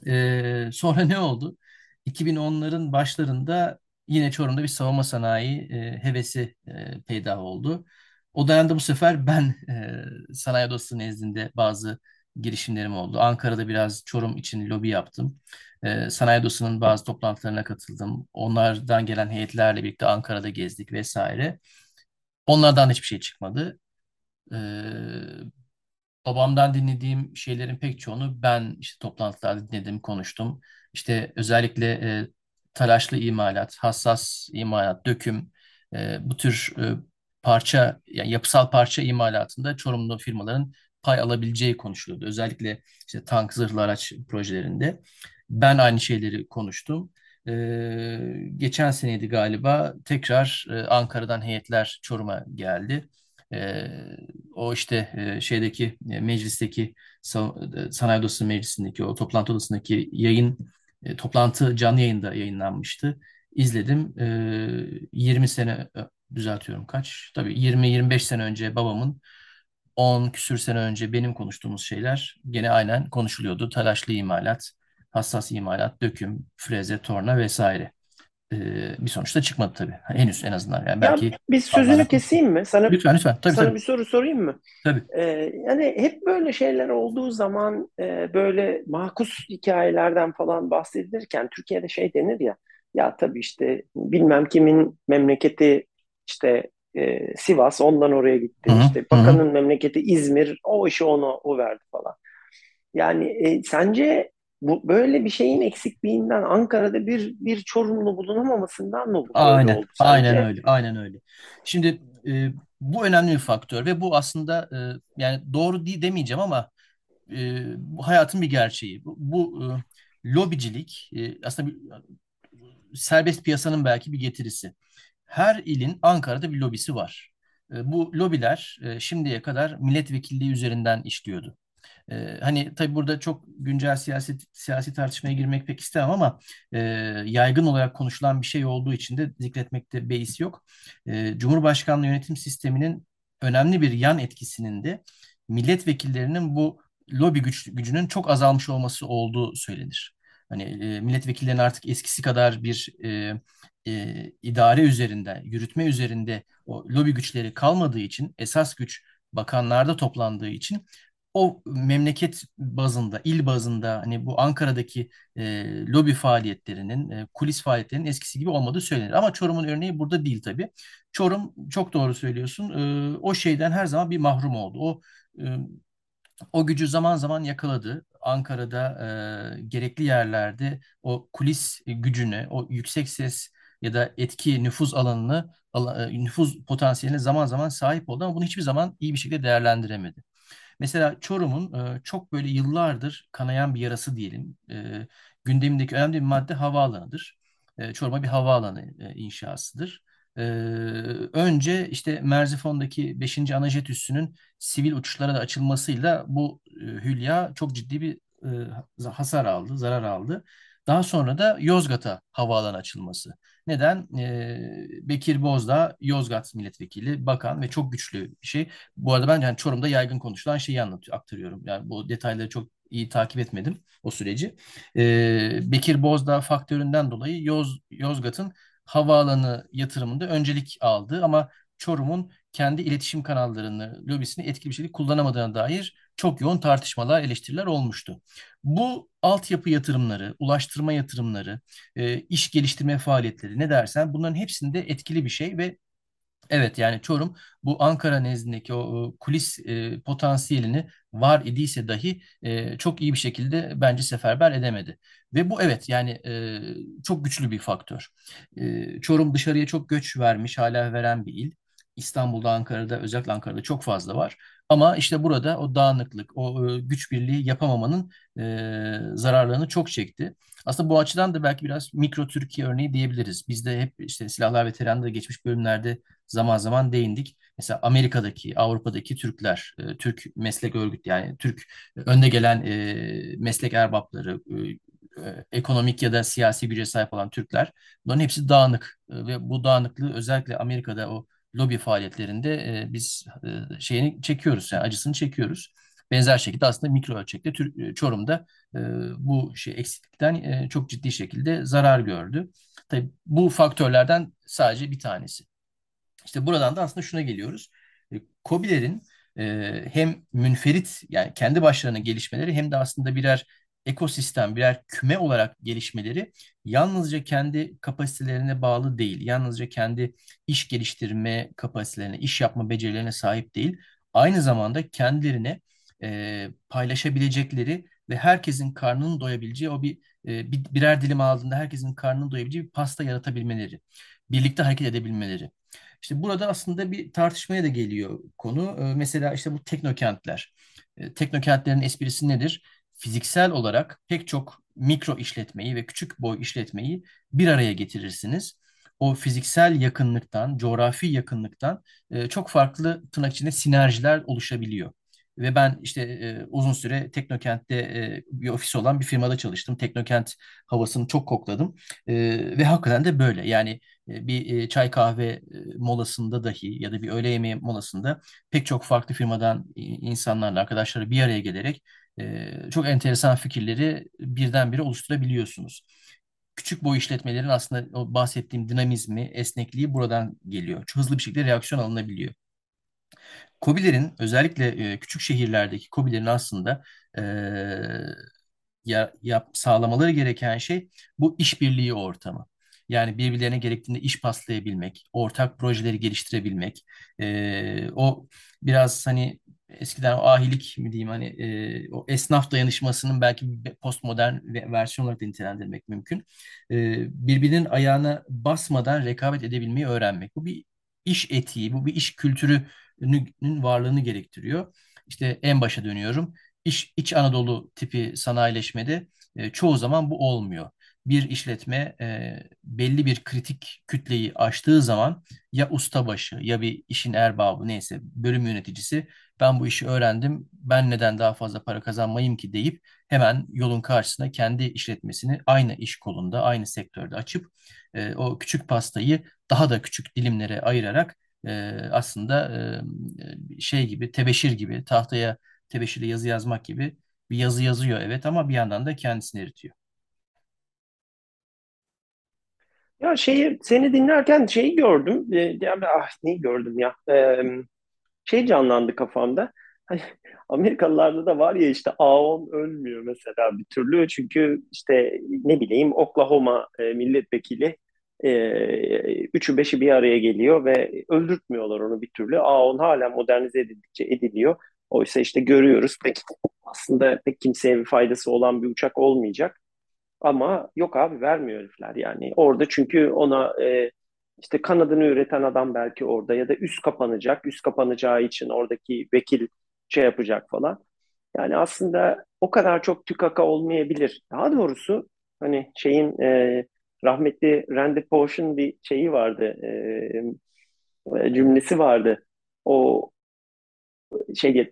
E, sonra ne oldu? 2010'ların başlarında yine Çorum'da bir savunma sanayi e, hevesi e, peydah oldu. O dönemde bu sefer ben e, sanayi odası nezdinde bazı girişimlerim oldu. Ankara'da biraz Çorum için lobi yaptım. E, sanayi odasının bazı toplantılarına katıldım. Onlardan gelen heyetlerle birlikte Ankara'da gezdik vesaire. Onlardan hiçbir şey çıkmadı. E, babamdan dinlediğim şeylerin pek çoğunu ben işte toplantılarda dinledim, konuştum. İşte özellikle e, talaşlı imalat, hassas imalat, döküm, e, bu tür e, parça, yani yapısal parça imalatında Çorumlu firmaların pay alabileceği konuşuluyordu. Özellikle işte tank, zırhlı araç projelerinde. Ben aynı şeyleri konuştum. E, geçen seneydi galiba tekrar e, Ankara'dan heyetler Çorum'a geldi. E, o işte e, şeydeki e, meclisteki e, sanayi odası meclisindeki o toplantı odasındaki yayın e, toplantı canlı yayında yayınlanmıştı. İzledim. E, 20 sene düzeltiyorum kaç? Tabii 20-25 sene önce babamın 10 küsür sene önce benim konuştuğumuz şeyler gene aynen konuşuluyordu. Talaşlı imalat, hassas imalat, döküm, freze, torna vesaire. E, bir sonuçta çıkmadı tabii. Henüz en azından. Yani Ya belki bir sözünü keseyim mi? Sana Lütfen lütfen. Tabii sana tabii. bir soru sorayım mı? Tabii. Ee, yani hep böyle şeyler olduğu zaman e, böyle makus hikayelerden falan bahsedilirken Türkiye'de şey denir ya ya tabii işte bilmem kimin memleketi işte e, Sivas ondan oraya gitti hı, işte bakanın memleketi İzmir o işi ona o verdi falan. Yani e, sence bu böyle bir şeyin eksikliğinden Ankara'da bir bir Çorumlu bulunamamasından mı bu Aynen, oldu aynen sence? öyle, aynen öyle. Şimdi e, bu önemli bir faktör ve bu aslında e, yani doğru değil demeyeceğim ama e, hayatın bir gerçeği. Bu, bu e, lobicilik e, aslında bir, serbest piyasanın belki bir getirisi. Her ilin Ankara'da bir lobisi var. E, bu lobiler e, şimdiye kadar milletvekilliği üzerinden işliyordu. Ee, hani tabii burada çok güncel siyasi siyasi tartışmaya girmek pek istemem ama e, yaygın olarak konuşulan bir şey olduğu için de zikretmekte beis yok. E, Cumhurbaşkanlığı yönetim sisteminin önemli bir yan etkisinin de milletvekillerinin bu lobi güç, gücünün çok azalmış olması olduğu söylenir. Hani e, milletvekillerinin artık eskisi kadar bir e, e, idare üzerinde, yürütme üzerinde o lobi güçleri kalmadığı için esas güç bakanlarda toplandığı için o memleket bazında, il bazında hani bu Ankara'daki e, lobi faaliyetlerinin, e, kulis faaliyetlerinin eskisi gibi olmadığı söylenir. Ama Çorum'un örneği burada değil tabii. Çorum çok doğru söylüyorsun. E, o şeyden her zaman bir mahrum oldu. O e, o gücü zaman zaman yakaladı. Ankara'da e, gerekli yerlerde o kulis gücüne, o yüksek ses ya da etki nüfuz alanını, ala- e, nüfuz potansiyeline zaman zaman sahip oldu ama bunu hiçbir zaman iyi bir şekilde değerlendiremedi. Mesela Çorum'un e, çok böyle yıllardır kanayan bir yarası diyelim. E, gündemindeki önemli bir madde havaalanıdır. E, Çorum'a bir havaalanı e, inşasıdır. E, önce işte Merzifon'daki beşinci anajet üssünün sivil uçuşlara da açılmasıyla bu e, hülya çok ciddi bir e, hasar aldı, zarar aldı. Daha sonra da Yozgat'a havaalanı açılması. Neden? E, Bekir Bozdağ, Yozgat milletvekili, bakan ve çok güçlü bir şey. Bu arada ben yani Çorum'da yaygın konuşulan şeyi anlatıyor, aktarıyorum. Yani bu detayları çok iyi takip etmedim o süreci. Ee, Bekir Bozdağ faktöründen dolayı Yoz, Yozgat'ın havaalanı yatırımında öncelik aldı ama Çorum'un kendi iletişim kanallarını, lobisini etkili bir şekilde kullanamadığına dair çok yoğun tartışmalar, eleştiriler olmuştu. Bu altyapı yatırımları, ulaştırma yatırımları, e, iş geliştirme faaliyetleri ne dersen bunların hepsinde etkili bir şey ve Evet yani Çorum bu Ankara nezdindeki o kulis e, potansiyelini var idiyse dahi e, çok iyi bir şekilde bence seferber edemedi. Ve bu evet yani e, çok güçlü bir faktör. E, Çorum dışarıya çok göç vermiş, hala veren bir il. İstanbul'da, Ankara'da, özellikle Ankara'da çok fazla var. Ama işte burada o dağınıklık, o e, güç birliği yapamamanın e, zararlarını çok çekti. Aslında bu açıdan da belki biraz mikro Türkiye örneği diyebiliriz. Biz de hep işte silahlar veteranında geçmiş bölümlerde zaman zaman değindik. Mesela Amerika'daki, Avrupa'daki Türkler, e, Türk meslek örgütü yani Türk önde gelen meslek erbapları, ekonomik ya da siyasi güce sahip olan Türkler, bunların hepsi dağınık ve bu dağınıklığı özellikle Amerika'da o lobi faaliyetlerinde e, biz e, şeyini çekiyoruz, yani acısını çekiyoruz. Benzer şekilde aslında mikro ölçekte Tür- e, Çorum'da e, bu şey eksiklikten e, çok ciddi şekilde zarar gördü. Tabii bu faktörlerden sadece bir tanesi. İşte buradan da aslında şuna geliyoruz. E, KOBİ'lerin e, hem münferit yani kendi başlarına gelişmeleri hem de aslında birer ekosistem, birer küme olarak gelişmeleri yalnızca kendi kapasitelerine bağlı değil. Yalnızca kendi iş geliştirme kapasitelerine, iş yapma becerilerine sahip değil. Aynı zamanda kendilerine e, paylaşabilecekleri ve herkesin karnının doyabileceği o bir, e, bir birer dilim aldığında herkesin karnının doyabileceği bir pasta yaratabilmeleri, birlikte hareket edebilmeleri. İşte burada aslında bir tartışmaya da geliyor konu. Ee, mesela işte bu teknokentler. Ee, teknokentlerin esprisi nedir? Fiziksel olarak pek çok mikro işletmeyi ve küçük boy işletmeyi bir araya getirirsiniz. O fiziksel yakınlıktan, coğrafi yakınlıktan e, çok farklı tırnak içinde sinerjiler oluşabiliyor. Ve ben işte e, uzun süre Teknokent'te e, bir ofis olan bir firmada çalıştım. Teknokent havasını çok kokladım. Ve hakikaten de böyle. Yani bir çay kahve molasında dahi ya da bir öğle yemeği molasında pek çok farklı firmadan insanlarla, arkadaşları bir araya gelerek çok enteresan fikirleri birdenbire oluşturabiliyorsunuz. Küçük boy işletmelerin aslında o bahsettiğim dinamizmi, esnekliği buradan geliyor. Çok hızlı bir şekilde reaksiyon alınabiliyor. KOBİ'lerin özellikle küçük şehirlerdeki KOBİ'lerin aslında ya, yap, sağlamaları gereken şey bu işbirliği ortamı. Yani birbirlerine gerektiğinde iş paslayabilmek, ortak projeleri geliştirebilmek. E, o biraz hani eskiden o ahilik mi diyeyim hani e, o esnaf dayanışmasının belki postmodern versiyon olarak da nitelendirmek mümkün. E, birbirinin ayağına basmadan rekabet edebilmeyi öğrenmek. Bu bir iş etiği, bu bir iş kültürünün varlığını gerektiriyor. İşte en başa dönüyorum. İş, İç Anadolu tipi sanayileşmede e, çoğu zaman bu olmuyor bir işletme e, belli bir kritik kütleyi aştığı zaman ya ustabaşı ya bir işin erbabı neyse bölüm yöneticisi ben bu işi öğrendim ben neden daha fazla para kazanmayayım ki deyip hemen yolun karşısına kendi işletmesini aynı iş kolunda aynı sektörde açıp e, o küçük pastayı daha da küçük dilimlere ayırarak e, aslında e, şey gibi tebeşir gibi tahtaya tebeşirle yazı yazmak gibi bir yazı yazıyor evet ama bir yandan da kendisini eritiyor. Ya şeyi seni dinlerken şeyi gördüm. E, ah neyi gördüm ya? E, şey canlandı kafamda. Hani Amerikalılarda da var ya işte A10 ölmüyor mesela bir türlü. Çünkü işte ne bileyim Oklahoma e, milletvekili e, üçü beşi bir araya geliyor ve öldürtmüyorlar onu bir türlü. A10 hala modernize edildikçe ediliyor. Oysa işte görüyoruz pek aslında pek kimseye bir faydası olan bir uçak olmayacak. Ama yok abi vermiyor herifler yani. Orada çünkü ona e, işte kanadını üreten adam belki orada ya da üst kapanacak. Üst kapanacağı için oradaki vekil şey yapacak falan. Yani aslında o kadar çok tükaka olmayabilir. Daha doğrusu hani şeyin e, rahmetli Randy Pausch'un bir şeyi vardı. E, cümlesi vardı. O şey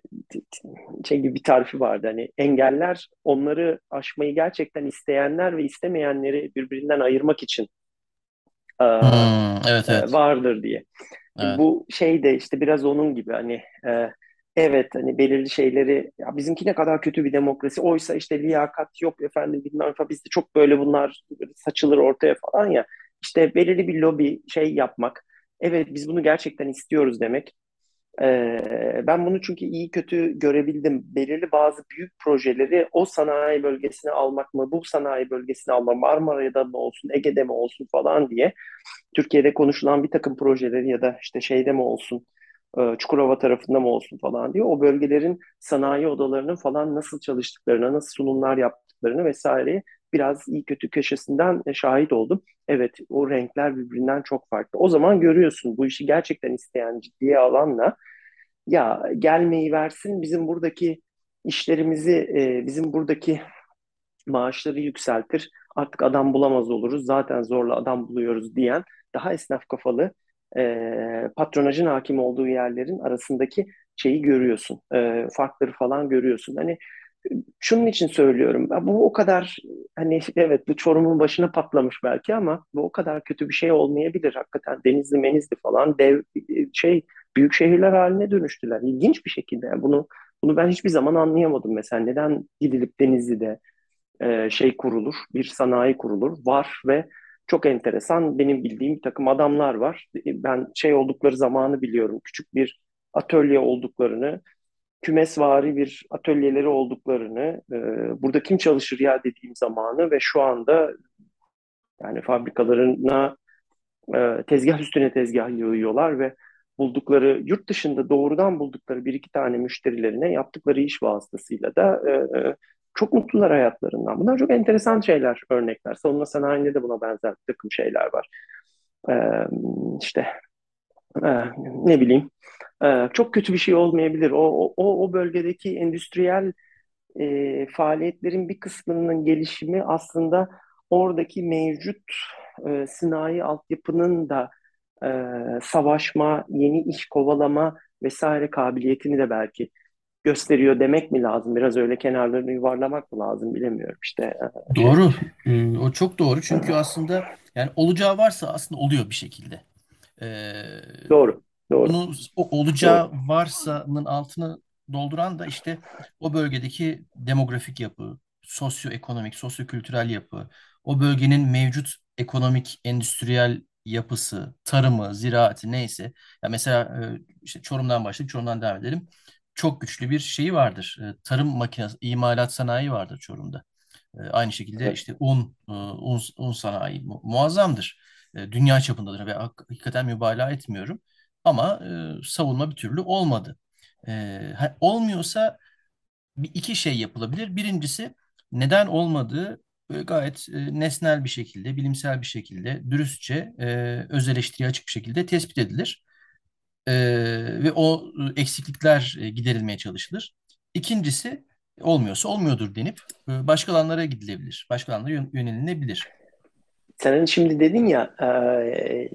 şey gibi bir tarifi vardı hani engeller onları aşmayı gerçekten isteyenler ve istemeyenleri birbirinden ayırmak için e, Hmm, evet e, evet. vardır diye. Evet. Bu şey de işte biraz onun gibi hani e, evet hani belirli şeyleri ya bizimki ne kadar kötü bir demokrasi oysa işte liyakat yok efendim bilmem falan bizde çok böyle bunlar saçılır ortaya falan ya işte belirli bir lobi şey yapmak evet biz bunu gerçekten istiyoruz demek ee, ben bunu çünkü iyi kötü görebildim. Belirli bazı büyük projeleri o sanayi bölgesine almak mı, bu sanayi bölgesine almak, Marmara'da mı olsun, Ege'de mi olsun falan diye Türkiye'de konuşulan bir takım projeleri ya da işte şeyde mi olsun, e, Çukurova tarafında mı olsun falan diye o bölgelerin sanayi odalarının falan nasıl çalıştıklarına, nasıl sunumlar yaptıklarını vesaire biraz iyi kötü köşesinden e, şahit oldum. Evet o renkler birbirinden çok farklı. O zaman görüyorsun bu işi gerçekten isteyen ciddiye alanla ya gelmeyi versin bizim buradaki işlerimizi e, bizim buradaki maaşları yükseltir artık adam bulamaz oluruz zaten zorla adam buluyoruz diyen daha esnaf kafalı e, patronajın hakim olduğu yerlerin arasındaki şeyi görüyorsun. E, farkları falan görüyorsun. Hani şunun için söylüyorum. Bu o kadar hani evet bu Çorum'un başına patlamış belki ama bu o kadar kötü bir şey olmayabilir. Hakikaten Denizli, Menizli falan dev şey büyük şehirler haline dönüştüler. İlginç bir şekilde. Yani bunu bunu ben hiçbir zaman anlayamadım mesela. Neden gidilip Denizli'de e, şey kurulur, bir sanayi kurulur. Var ve çok enteresan benim bildiğim bir takım adamlar var. Ben şey oldukları zamanı biliyorum. Küçük bir atölye olduklarını, kümesvari bir atölyeleri olduklarını, e, burada kim çalışır ya dediğim zamanı ve şu anda yani fabrikalarına e, tezgah üstüne tezgah yığıyorlar ve buldukları yurt dışında doğrudan buldukları bir iki tane müşterilerine yaptıkları iş vasıtasıyla da e, e, çok mutlular hayatlarından. Bunlar çok enteresan şeyler, örnekler. Savunma sanayinde de buna benzer bir takım şeyler var. E, işte e, ne bileyim e, çok kötü bir şey olmayabilir. O, o, o bölgedeki endüstriyel e, faaliyetlerin bir kısmının gelişimi aslında oradaki mevcut e, sinayi altyapının da e, savaşma, yeni iş kovalama vesaire kabiliyetini de belki gösteriyor demek mi lazım? Biraz öyle kenarlarını yuvarlamak mı lazım bilemiyorum işte. Doğru. Ee, O çok doğru. Çünkü aslında yani olacağı varsa aslında oluyor bir şekilde. Ee, Doğru, doğru, bunu o olacağı doğru. varsa'nın altını dolduran da işte o bölgedeki demografik yapı, sosyoekonomik, sosyokültürel yapı, o bölgenin mevcut ekonomik, endüstriyel yapısı, tarımı, ziraati neyse. Ya mesela e, işte Çorum'dan başlayıp Çorum'dan devam edelim. Çok güçlü bir şeyi vardır. E, Tarım makinesi, imalat sanayi vardır Çorum'da. E, Aynı şekilde Evet. işte un, un, un sanayi mu- muazzamdır. E, Dünya çapındadır ve hak- hakikaten mübalağa etmiyorum. Ama e, savunma bir türlü olmadı. E, olmuyorsa bir iki şey yapılabilir. Birincisi neden olmadığı böyle gayet e, nesnel bir şekilde, bilimsel bir şekilde, dürüstçe, e, öz eleştiriye açık bir şekilde tespit edilir. E, ve o e, eksiklikler e, giderilmeye çalışılır. İkincisi olmuyorsa olmuyordur denip e, başka alanlara gidilebilir. Başka alanlara yön- yönelinebilir. Sen hani şimdi dedin ya e,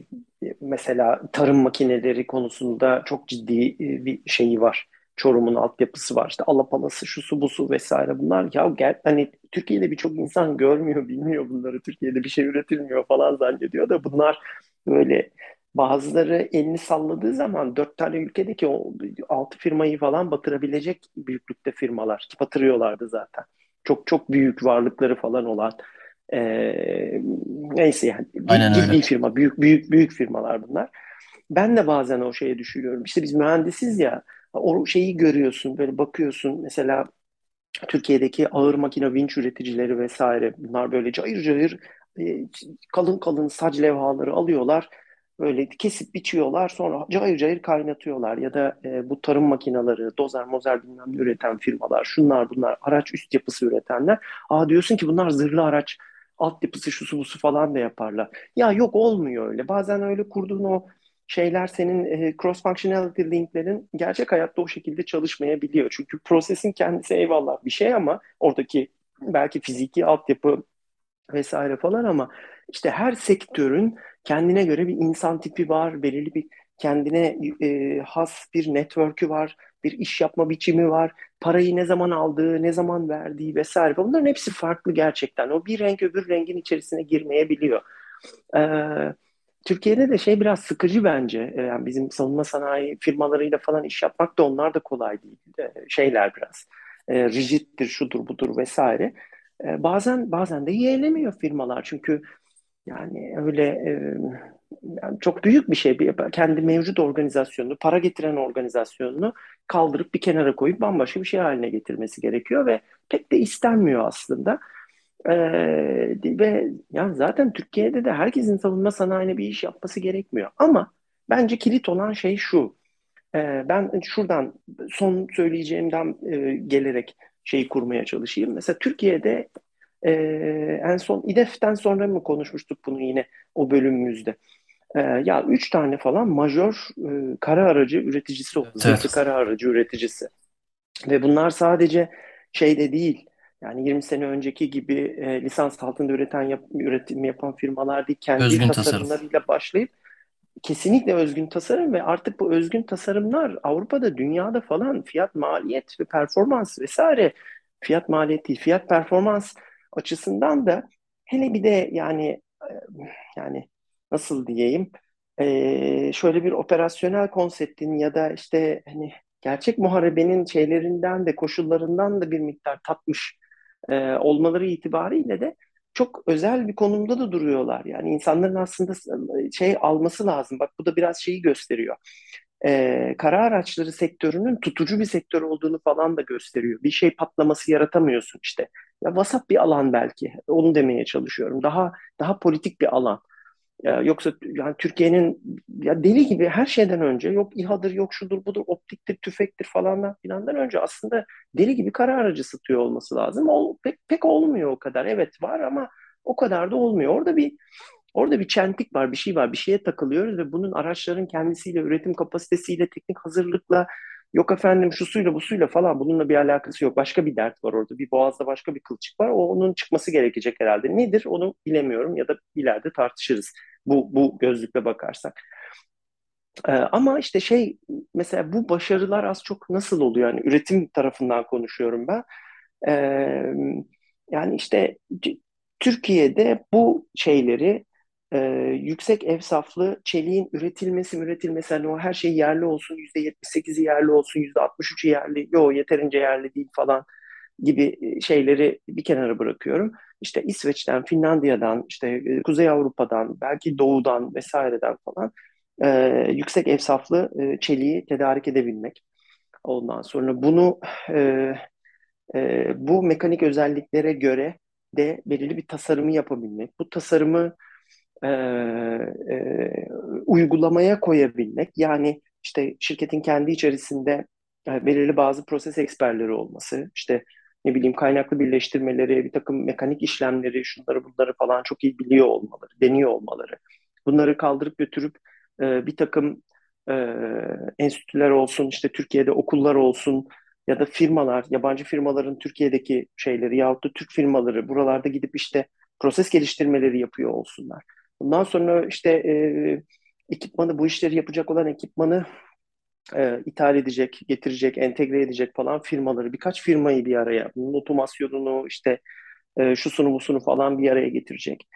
mesela tarım makineleri konusunda çok ciddi e, bir şeyi var. Çorum'un altyapısı var. İşte Alapalası, şu su bu su vesaire bunlar. Ya gel hani Türkiye'de birçok insan görmüyor, bilmiyor bunları. Türkiye'de bir şey üretilmiyor falan zannediyor da bunlar böyle bazıları elini salladığı zaman dört tane ülkedeki o altı firmayı falan batırabilecek büyüklükte firmalar ki batırıyorlardı zaten. Çok çok büyük varlıkları falan olan ee, neyse yani Aynen öyle. ciddi firma, büyük büyük büyük firmalar bunlar. Ben de bazen o şeye düşüyorum. İşte biz mühendisiz ya, o şeyi görüyorsun, böyle bakıyorsun. Mesela Türkiye'deki ağır makine vinç üreticileri vesaire, bunlar böyle cayır cayır e, kalın kalın sac levhaları alıyorlar. Böyle kesip biçiyorlar, sonra cayır cayır kaynatıyorlar. Ya da e, bu tarım makineleri, dozer mozer bilmem ne üreten firmalar, şunlar bunlar, araç üst yapısı üretenler. Aa diyorsun ki bunlar zırhlı araç altyapısı şusu busu falan da yaparlar. Ya yok olmuyor öyle. Bazen öyle kurduğun o şeyler senin e, cross functionality linklerin gerçek hayatta o şekilde çalışmayabiliyor. Çünkü prosesin kendisi eyvallah bir şey ama oradaki belki fiziki altyapı vesaire falan ama işte her sektörün kendine göre bir insan tipi var, belirli bir kendine e, has bir network'ü var, bir iş yapma biçimi var, parayı ne zaman aldığı, ne zaman verdiği vesaire. Bunların hepsi farklı gerçekten. O bir renk öbür rengin içerisine girmeyebiliyor. Ee, Türkiye'de de şey biraz sıkıcı bence. Yani bizim savunma sanayi firmalarıyla falan iş yapmak da onlar da kolay değil. Şeyler biraz. Ee, rigiddir, şudur budur vesaire. Ee, bazen bazen de yeğlemiyor firmalar. Çünkü yani öyle e, yani çok büyük bir şey. Kendi mevcut organizasyonunu, para getiren organizasyonunu kaldırıp bir kenara koyup bambaşka bir şey haline getirmesi gerekiyor ve pek de istenmiyor aslında. Ee, ve ya zaten Türkiye'de de herkesin savunma sanayine bir iş yapması gerekmiyor. Ama bence kilit olan şey şu. Ee, ben şuradan son söyleyeceğimden e, gelerek şeyi kurmaya çalışayım. Mesela Türkiye'de e, en son İDEF'ten sonra mı konuşmuştuk bunu yine o bölümümüzde? Ee, ya üç tane falan majör e, kara aracı üreticisi oldu. Evet, Zırhlı kara aracı üreticisi. Ve bunlar sadece şeyde değil. Yani 20 sene önceki gibi e, lisans altında üreten yap, üretim yapan firmalar değil. Kendi Özgün tasarım. tasarımlarıyla başlayıp kesinlikle özgün tasarım ve artık bu özgün tasarımlar Avrupa'da, dünyada falan fiyat, maliyet ve performans vesaire fiyat maliyet değil, fiyat performans açısından da hele bir de yani e, yani nasıl diyeyim e, şöyle bir operasyonel konseptin ya da işte hani gerçek muharebenin şeylerinden de koşullarından da bir miktar tatmış e, olmaları itibariyle de çok özel bir konumda da duruyorlar. Yani insanların aslında şey alması lazım. Bak bu da biraz şeyi gösteriyor. e, kara araçları sektörünün tutucu bir sektör olduğunu falan da gösteriyor. Bir şey patlaması yaratamıyorsun işte. Ya vasat bir alan belki. Onu demeye çalışıyorum. Daha daha politik bir alan. Ya yoksa yani Türkiye'nin ya deli gibi her şeyden önce yok İHA'dır, yok şudur budur, optiktir, tüfektir falandan filandan önce aslında deli gibi kara aracı satıyor olması lazım. O, pek, pek olmuyor o kadar. Evet var ama o kadar da olmuyor. Orada bir orada bir çentik var, bir şey var, bir şeye takılıyoruz ve bunun araçların kendisiyle, üretim kapasitesiyle, teknik hazırlıkla, yok efendim şu suyla bu suyla falan bununla bir alakası yok. Başka bir dert var orada. Bir boğazda başka bir kılçık var. O onun çıkması gerekecek herhalde. Nedir onu bilemiyorum ya da ileride tartışırız bu, bu gözlükle bakarsak. Ee, ama işte şey mesela bu başarılar az çok nasıl oluyor? Yani üretim tarafından konuşuyorum ben. Ee, yani işte Türkiye'de bu şeyleri e, yüksek evsaflı çeliğin üretilmesi üretilmesi hani o her şey yerli olsun %78'i yerli olsun %63'ü yerli yok yeterince yerli değil falan gibi şeyleri bir kenara bırakıyorum. İşte İsveç'ten, Finlandiya'dan, işte Kuzey Avrupa'dan, belki Doğu'dan vesaireden falan e, yüksek evsaflı e, çeliği tedarik edebilmek. Ondan sonra bunu e, e, bu mekanik özelliklere göre de belirli bir tasarımı yapabilmek. Bu tasarımı e, e, uygulamaya koyabilmek. Yani işte şirketin kendi içerisinde e, belirli bazı proses eksperleri olması, işte ne bileyim kaynaklı birleştirmeleri, bir takım mekanik işlemleri, şunları bunları falan çok iyi biliyor olmaları, deniyor olmaları. Bunları kaldırıp götürüp e, bir takım e, enstitüler olsun, işte Türkiye'de okullar olsun ya da firmalar, yabancı firmaların Türkiye'deki şeyleri yahut da Türk firmaları buralarda gidip işte proses geliştirmeleri yapıyor olsunlar. Bundan sonra işte e, ekipmanı, bu işleri yapacak olan ekipmanı e, ithal edecek, getirecek, entegre edecek falan firmaları, birkaç firmayı bir araya, bunun otomasyonunu işte e, şusunu busunu falan bir araya getirecek.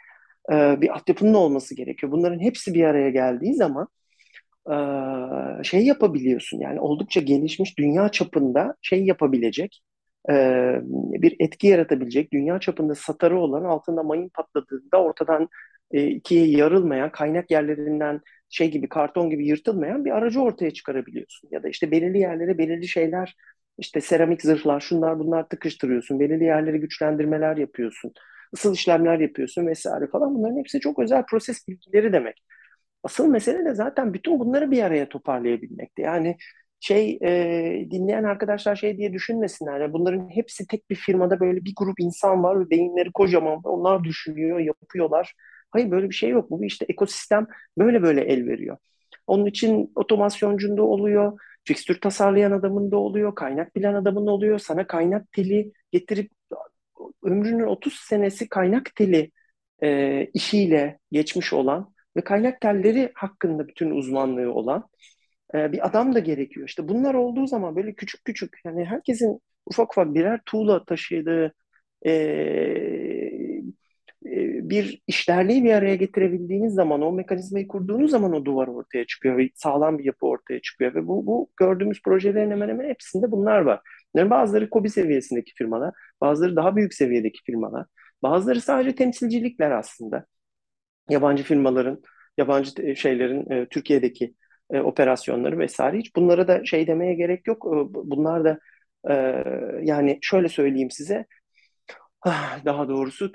E, bir altyapının olması gerekiyor. Bunların hepsi bir araya geldiği zaman e, şey yapabiliyorsun. Yani oldukça gelişmiş dünya çapında şey yapabilecek, e, bir etki yaratabilecek, dünya çapında satarı olan altında mayın patladığında ortadan e, ikiye yarılmayan kaynak yerlerinden şey gibi karton gibi yırtılmayan bir aracı ortaya çıkarabiliyorsun. Ya da işte belirli yerlere belirli şeyler işte seramik zırhlar şunlar bunlar tıkıştırıyorsun. Belirli yerlere güçlendirmeler yapıyorsun. ısıl işlemler yapıyorsun vesaire falan. Bunların hepsi çok özel proses bilgileri demek. Asıl mesele de zaten bütün bunları bir araya toparlayabilmekti. Yani şey e, dinleyen arkadaşlar şey diye düşünmesinler. Yani bunların hepsi tek bir firmada böyle bir grup insan var ve beyinleri kocaman. Onlar düşünüyor, yapıyorlar Hayır böyle bir şey yok. Bu işte ekosistem böyle böyle el veriyor. Onun için otomasyoncunda oluyor, fikstür tasarlayan adamında oluyor, kaynak bilen adamın oluyor. Sana kaynak teli getirip ömrünün 30 senesi kaynak teli e, işiyle geçmiş olan ve kaynak telleri hakkında bütün uzmanlığı olan e, bir adam da gerekiyor. İşte bunlar olduğu zaman böyle küçük küçük yani herkesin ufak ufak birer tuğla taşıdığı e, bir işlerliği bir araya getirebildiğiniz zaman, o mekanizmayı kurduğunuz zaman o duvar ortaya çıkıyor ve sağlam bir yapı ortaya çıkıyor. Ve bu, bu gördüğümüz projelerin hemen hemen hepsinde bunlar var. Yani bazıları KOBİ seviyesindeki firmalar, bazıları daha büyük seviyedeki firmalar, bazıları sadece temsilcilikler aslında. Yabancı firmaların, yabancı şeylerin e, Türkiye'deki e, operasyonları vesaire. Hiç bunlara da şey demeye gerek yok. Bunlar da yani şöyle söyleyeyim size daha doğrusu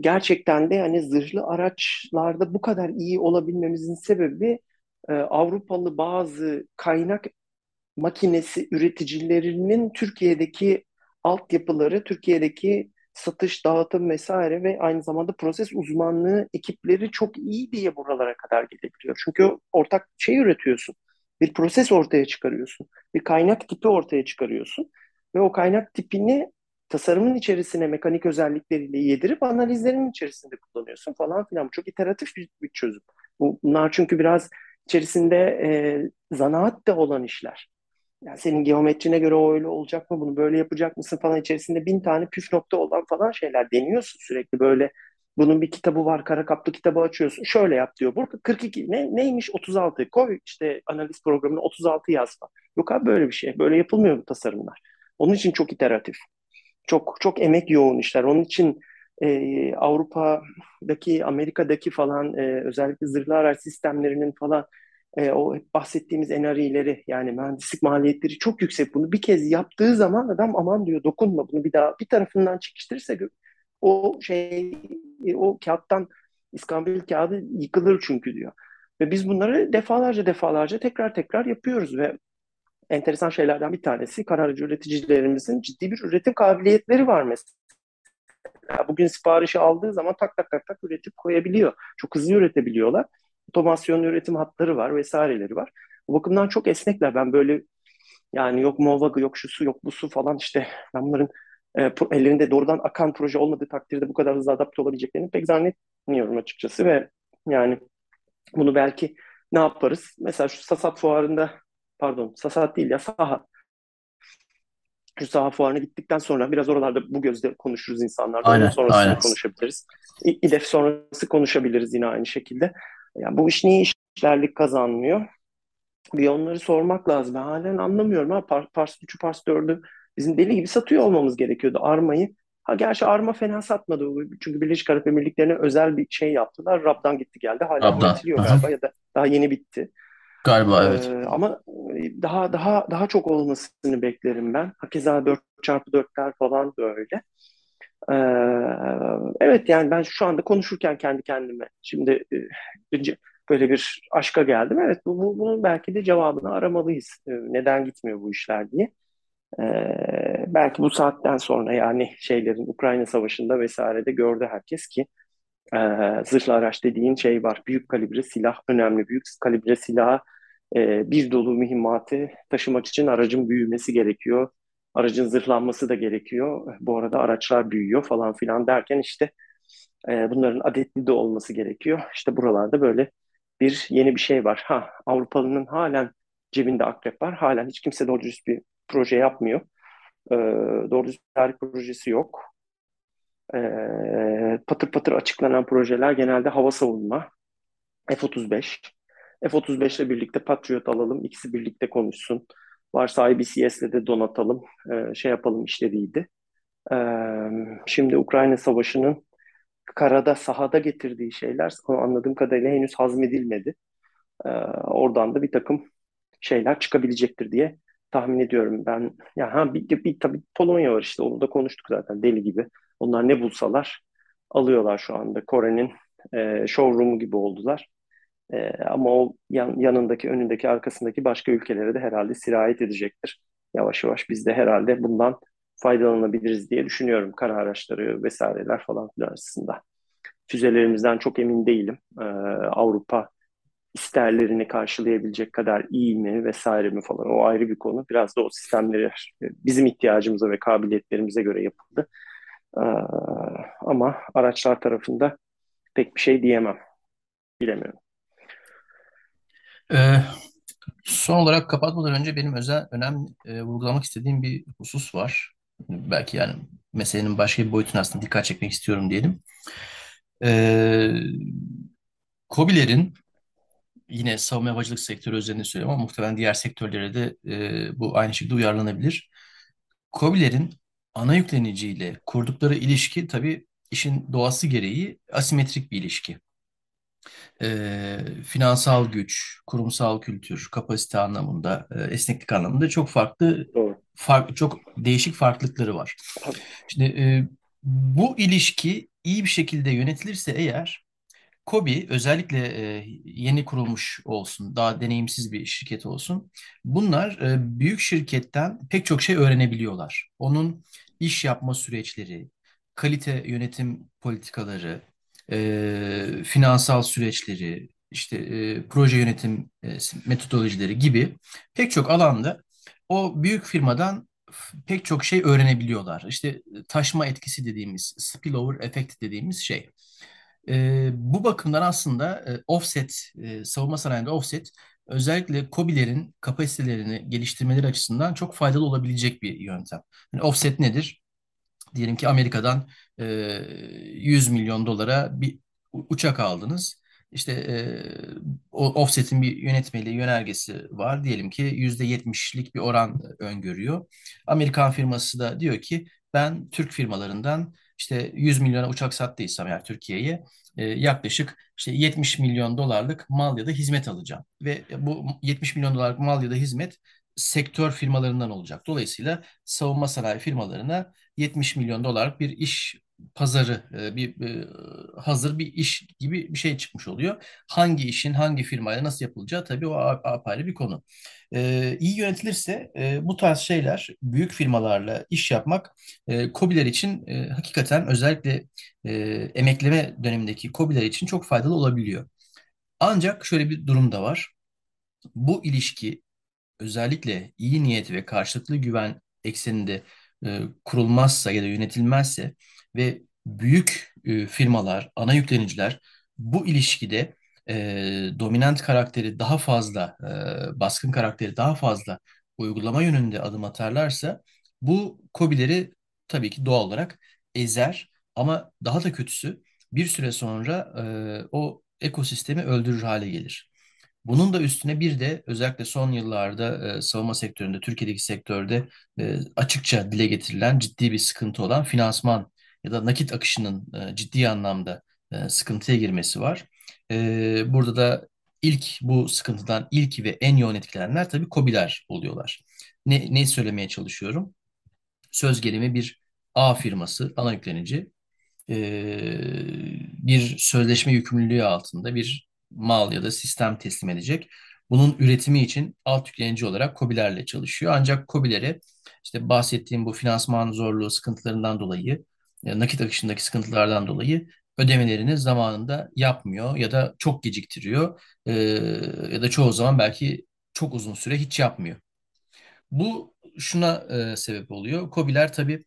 gerçekten de hani zırhlı araçlarda bu kadar iyi olabilmemizin sebebi Avrupalı bazı kaynak makinesi üreticilerinin Türkiye'deki altyapıları, Türkiye'deki satış, dağıtım vesaire ve aynı zamanda proses uzmanlığı ekipleri çok iyi diye buralara kadar gelebiliyor. Çünkü ortak şey üretiyorsun. Bir proses ortaya çıkarıyorsun. Bir kaynak tipi ortaya çıkarıyorsun. Ve o kaynak tipini tasarımın içerisine mekanik özellikleriyle yedirip analizlerin içerisinde kullanıyorsun falan filan. Çok iteratif bir, bir çözüm. Bunlar çünkü biraz içerisinde e, zanaat da olan işler. Yani senin geometrine göre o öyle olacak mı, bunu böyle yapacak mısın falan içerisinde bin tane püf nokta olan falan şeyler deniyorsun sürekli böyle. Bunun bir kitabı var, kara kaplı kitabı açıyorsun. Şöyle yap diyor. Burada 42 ne, neymiş 36 koy işte analiz programına 36 yaz falan. Yok abi böyle bir şey. Böyle yapılmıyor bu tasarımlar. Onun için çok iteratif. Çok çok emek yoğun işler. Onun için e, Avrupa'daki, Amerika'daki falan e, özellikle zırhlı araç sistemlerinin falan e, o bahsettiğimiz NRE'leri yani mühendislik maliyetleri çok yüksek. Bunu bir kez yaptığı zaman adam aman diyor dokunma bunu bir daha bir tarafından çekiştirirse o şey o kağıttan İskambil kağıdı yıkılır çünkü diyor. Ve biz bunları defalarca defalarca tekrar tekrar yapıyoruz ve enteresan şeylerden bir tanesi karar üreticilerimizin ciddi bir üretim kabiliyetleri var mesela. Bugün siparişi aldığı zaman tak tak tak tak üretip koyabiliyor. Çok hızlı üretebiliyorlar. Otomasyon üretim hatları var vesaireleri var. Bu bakımdan çok esnekler. Ben böyle yani yok Movag'ı yok şu su yok bu su falan işte ben bunların e, ellerinde doğrudan akan proje olmadığı takdirde bu kadar hızlı adapte olabileceklerini pek zannetmiyorum açıkçası ve yani bunu belki ne yaparız? Mesela şu Sasat fuarında pardon Sasat değil ya Saha şu saha fuarına gittikten sonra biraz oralarda bu gözle konuşuruz insanlarla. Aynen, sonrasını aynen. konuşabiliriz. İDEF sonrası konuşabiliriz yine aynı şekilde. Yani bu iş niye işlerlik kazanmıyor? Bir onları sormak lazım. Ben halen anlamıyorum. Ha, Pars 3'ü, Pars 4'ü bizim deli gibi satıyor olmamız gerekiyordu. Arma'yı Ha gerçi Arma fena satmadı. Çünkü Birleşik Arap Emirlikleri'ne özel bir şey yaptılar. Rab'dan gitti geldi. Hala Rab'dan. üretiliyor galiba ya da daha yeni bitti. Galiba evet. Ee, ama daha daha daha çok olmasını beklerim ben. Hakeza 4x4'ler falan böyle. Ee, evet yani ben şu anda konuşurken kendi kendime şimdi e, böyle bir aşka geldim. Evet bu, bu, bunun belki de cevabını aramalıyız. Ee, neden gitmiyor bu işler diye. Ee, belki bu saatten sonra yani şeylerin Ukrayna Savaşı'nda vesairede gördü herkes ki e, zırhlı araç dediğin şey var. Büyük kalibre silah önemli. Büyük kalibre silah e, bir dolu mühimmatı taşımak için aracın büyümesi gerekiyor. Aracın zırhlanması da gerekiyor. Bu arada araçlar büyüyor falan filan derken işte e, bunların adetli de olması gerekiyor. İşte buralarda böyle bir yeni bir şey var. Ha Avrupalı'nın halen cebinde akrep var. Halen hiç kimse doğru dürüst bir proje yapmıyor. E, doğru bir tarih projesi yok. E, patır patır açıklanan projeler genelde hava savunma, F-35. F-35 ile birlikte Patriot alalım, ikisi birlikte konuşsun. Varsa IBCS ile de donatalım, e, şey yapalım işleriydi. E, şimdi Ukrayna Savaşı'nın karada, sahada getirdiği şeyler anladığım kadarıyla henüz hazmedilmedi. E, oradan da bir takım şeyler çıkabilecektir diye tahmin ediyorum ben. Ya ha bir, bir tabii Polonya var işte onu da konuştuk zaten deli gibi. Onlar ne bulsalar alıyorlar şu anda. Kore'nin e, showroom'u gibi oldular. E, ama o yan, yanındaki, önündeki, arkasındaki başka ülkelere de herhalde sirayet edecektir. Yavaş yavaş biz de herhalde bundan faydalanabiliriz diye düşünüyorum. Kara araçları vesaireler falan filan açısından. Füzelerimizden çok emin değilim. E, Avrupa isterlerini karşılayabilecek kadar iyi mi vesaire mi falan o ayrı bir konu. Biraz da o sistemleri bizim ihtiyacımıza ve kabiliyetlerimize göre yapıldı. Ee, ama araçlar tarafında pek bir şey diyemem. Bilemiyorum. Ee, son olarak kapatmadan önce benim özel önemli e, vurgulamak istediğim bir husus var. Belki yani meselenin başka bir boyutuna aslında dikkat çekmek istiyorum diyelim. Ee, COBİ'lerin yine savunma havacılık sektörü üzerinde söylüyorum ama muhtemelen diğer sektörlere de e, bu aynı şekilde uyarlanabilir. COBİ'lerin ana yükleniciyle kurdukları ilişki tabii işin doğası gereği asimetrik bir ilişki. E, finansal güç, kurumsal kültür, kapasite anlamında, e, esneklik anlamında çok farklı, farklı çok değişik farklılıkları var. Şimdi e, bu ilişki iyi bir şekilde yönetilirse eğer Kobi özellikle e, yeni kurulmuş olsun, daha deneyimsiz bir şirket olsun. Bunlar e, büyük şirketten pek çok şey öğrenebiliyorlar. Onun iş yapma süreçleri, kalite yönetim politikaları, e, finansal süreçleri, işte e, proje yönetim e, metodolojileri gibi pek çok alanda o büyük firmadan pek çok şey öğrenebiliyorlar. İşte taşma etkisi dediğimiz, spillover efekt dediğimiz şey. E, bu bakımdan aslında e, offset, e, savunma sanayinde offset özellikle COBİ'lerin kapasitelerini geliştirmeleri açısından çok faydalı olabilecek bir yöntem. Yani offset nedir? Diyelim ki Amerika'dan e, 100 milyon dolara bir uçak aldınız. İşte e, offset'in bir yönetmeliği, yönergesi var. Diyelim ki %70'lik bir oran öngörüyor. Amerikan firması da diyor ki ben Türk firmalarından işte 100 milyona uçak sattıysam eğer Türkiye'ye e, yaklaşık işte 70 milyon dolarlık mal ya da hizmet alacağım. Ve bu 70 milyon dolarlık mal ya da hizmet sektör firmalarından olacak. Dolayısıyla savunma sanayi firmalarına 70 milyon dolarlık bir iş pazarı, e, bir e, hazır bir iş gibi bir şey çıkmış oluyor. Hangi işin hangi firmayla nasıl yapılacağı tabii o apayrı bir konu. E, iyi yönetilirse bu tarz şeyler büyük firmalarla iş yapmak KOBİ'ler için hakikaten özellikle emekleme dönemindeki KOBİ'ler için çok faydalı olabiliyor. Ancak şöyle bir durum da var. Bu ilişki özellikle iyi niyet ve karşılıklı güven ekseninde e, kurulmazsa ya da yönetilmezse ve büyük e, firmalar, ana yükleniciler bu ilişkide e, dominant karakteri daha fazla, e, baskın karakteri daha fazla uygulama yönünde adım atarlarsa bu KOBİ'leri tabii ki doğal olarak ezer ama daha da kötüsü bir süre sonra e, o ekosistemi öldürür hale gelir. Bunun da üstüne bir de özellikle son yıllarda e, savunma sektöründe, Türkiye'deki sektörde e, açıkça dile getirilen ciddi bir sıkıntı olan finansman ya da nakit akışının e, ciddi anlamda e, sıkıntıya girmesi var. E, burada da ilk bu sıkıntıdan ilk ve en yoğun etkilenenler tabii KOBİ'ler oluyorlar. Ne, ne söylemeye çalışıyorum? Söz gelimi bir A firması, ana yüklenici e, bir sözleşme yükümlülüğü altında bir mal ya da sistem teslim edecek. Bunun üretimi için alt yüklenici olarak KOBİ'lerle çalışıyor. Ancak KOBİ'lere işte bahsettiğim bu finansman zorluğu sıkıntılarından dolayı, e, nakit akışındaki sıkıntılardan dolayı ödemelerini zamanında yapmıyor ya da çok geciktiriyor e, ya da çoğu zaman belki çok uzun süre hiç yapmıyor. Bu şuna e, sebep oluyor. KOBİ'ler tabii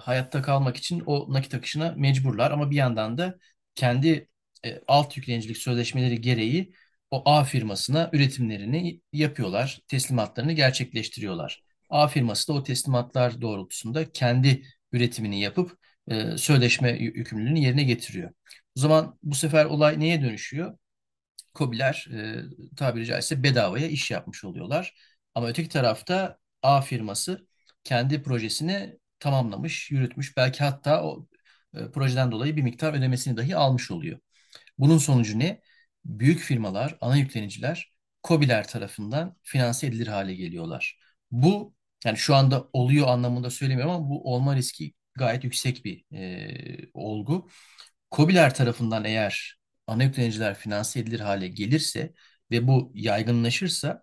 hayatta kalmak için o nakit akışına mecburlar ama bir yandan da kendi e, alt yüklenicilik sözleşmeleri gereği o A firmasına üretimlerini yapıyorlar, teslimatlarını gerçekleştiriyorlar. A firması da o teslimatlar doğrultusunda kendi üretimini yapıp e, sözleşme yükümlülüğünü yerine getiriyor. O zaman bu sefer olay neye dönüşüyor? KOBİ'ler e, tabiri caizse bedavaya iş yapmış oluyorlar. Ama öteki tarafta A firması kendi projesini tamamlamış, yürütmüş. Belki hatta o e, projeden dolayı bir miktar ödemesini dahi almış oluyor. Bunun sonucu ne? Büyük firmalar, ana yükleniciler KOBİ'ler tarafından finanse edilir hale geliyorlar. Bu yani şu anda oluyor anlamında söylemiyorum ama bu olma riski gayet yüksek bir e, olgu. KOBİ'ler tarafından eğer ana yükleniciler finanse edilir hale gelirse ve bu yaygınlaşırsa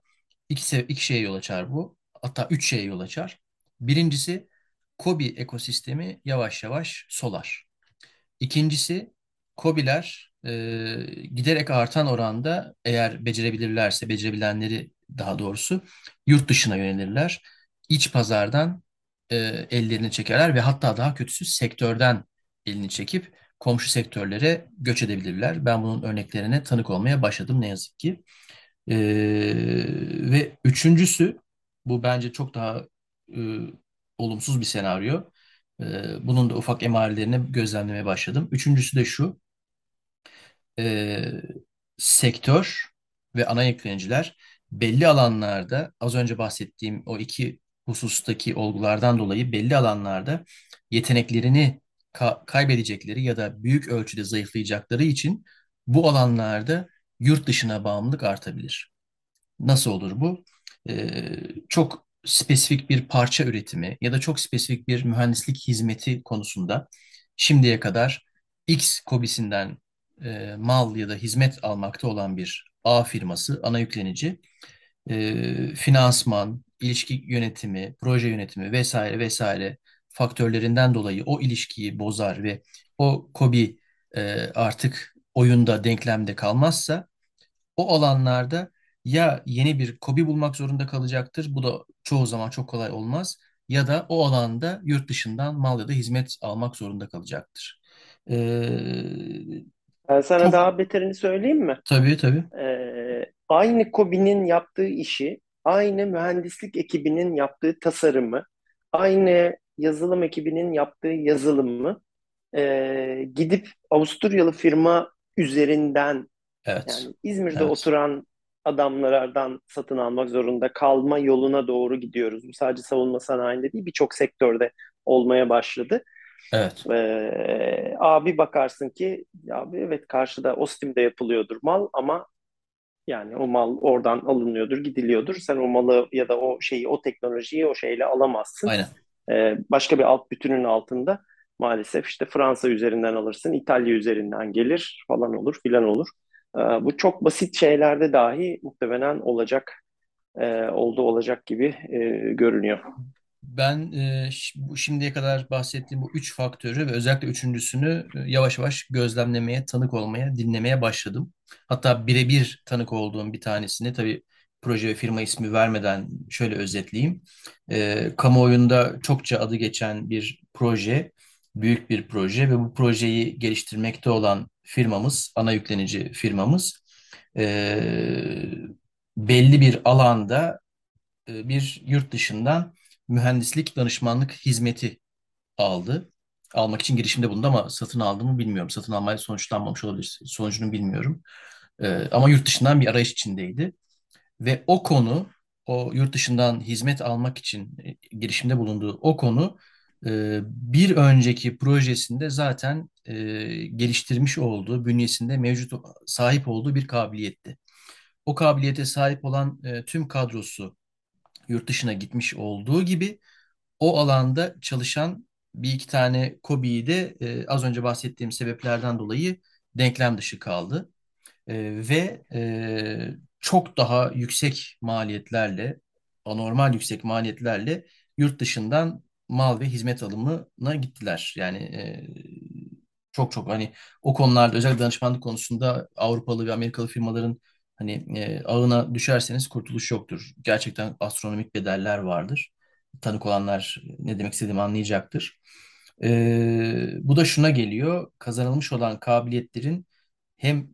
iki, iki şeye yol açar bu. Hatta üç şeye yol açar. Birincisi KOBİ ekosistemi yavaş yavaş solar. İkincisi KOBİ'ler e, giderek artan oranda eğer becerebilirlerse, becerebilenleri daha doğrusu yurt dışına yönelirler. İç pazardan e, ellerini çekerler ve hatta daha kötüsü sektörden elini çekip komşu sektörlere göç edebilirler. Ben bunun örneklerine tanık olmaya başladım ne yazık ki. E, ve üçüncüsü, bu bence çok daha e, olumsuz bir senaryo. E, bunun da ufak emarelerini gözlemlemeye başladım. Üçüncüsü de şu, e, sektör ve ana yükleniciler belli alanlarda az önce bahsettiğim o iki husustaki olgulardan dolayı belli alanlarda yeteneklerini ka- kaybedecekleri ya da büyük ölçüde zayıflayacakları için bu alanlarda yurt dışına bağımlılık artabilir. Nasıl olur bu? Ee, çok spesifik bir parça üretimi ya da çok spesifik bir mühendislik hizmeti konusunda şimdiye kadar X kobisinden e, mal ya da hizmet almakta olan bir A firması, ana yüklenici, e, finansman, ilişki yönetimi, proje yönetimi vesaire vesaire faktörlerinden dolayı o ilişkiyi bozar ve o KOBİ e, artık oyunda, denklemde kalmazsa o alanlarda ya yeni bir KOBİ bulmak zorunda kalacaktır. Bu da çoğu zaman çok kolay olmaz. Ya da o alanda yurt dışından mal ya da hizmet almak zorunda kalacaktır. Ee, Ben sana çok daha beterini söyleyeyim mi? tabii tabii. Ee, aynı KOBİ'nin yaptığı işi, aynı mühendislik ekibinin yaptığı tasarımı, aynı yazılım ekibinin yaptığı yazılımı e, gidip Avusturyalı firma üzerinden Evet. yani İzmir'de Evet. oturan adamlardan satın almak zorunda kalma yoluna doğru gidiyoruz. Bu sadece savunma sanayinde değil birçok sektörde olmaya başladı. Evet. Ee, abi bakarsın ki abi evet karşıda Ostim'de yapılıyordur mal ama yani o mal oradan alınıyordur, gidiliyordur. Sen o malı ya da o şeyi, o teknolojiyi o şeyle alamazsın. Aynen. Ee, başka bir alt bütünün altında maalesef işte Fransa üzerinden alırsın, İtalya üzerinden gelir falan olur filan olur. Ee, bu çok basit şeylerde dahi muhtemelen olacak, e, oldu olacak gibi e, görünüyor. Ben e, şimdiye kadar bahsettiğim bu üç faktörü ve özellikle üçüncüsünü e, yavaş yavaş gözlemlemeye, tanık olmaya, dinlemeye başladım. Hatta birebir tanık olduğum bir tanesini tabii proje ve firma ismi vermeden şöyle özetleyeyim. E, kamuoyunda çokça adı geçen bir proje, büyük bir proje ve bu projeyi geliştirmekte olan firmamız, ana yüklenici firmamız e, belli bir alanda e, bir yurt dışından mühendislik danışmanlık hizmeti aldı. Almak için girişimde bulundu ama satın aldı mı bilmiyorum. Satın almaya sonuçlanmamış olabilir. Sonucunu bilmiyorum. E, ama yurt dışından bir arayış içindeydi. Ve o konu, o yurt dışından hizmet almak için e, girişimde bulunduğu o konu e, bir önceki projesinde zaten e, geliştirmiş olduğu, bünyesinde mevcut sahip olduğu bir kabiliyetti. O kabiliyete sahip olan tüm kadrosu yurt dışına gitmiş olduğu gibi o alanda çalışan bir iki tane KOBİ'yi de e, az önce bahsettiğim sebeplerden dolayı denklem dışı kaldı. E, ve e, çok daha yüksek maliyetlerle, anormal yüksek maliyetlerle yurt dışından mal ve hizmet alımına gittiler. Yani e, çok çok hani o konularda özel danışmanlık konusunda Avrupalı ve Amerikalı firmaların hani e, ağına düşerseniz kurtuluş yoktur. Gerçekten astronomik bedeller vardır. Tanık olanlar ne demek istediğimi anlayacaktır. E, bu da şuna geliyor. Kazanılmış olan kabiliyetlerin hem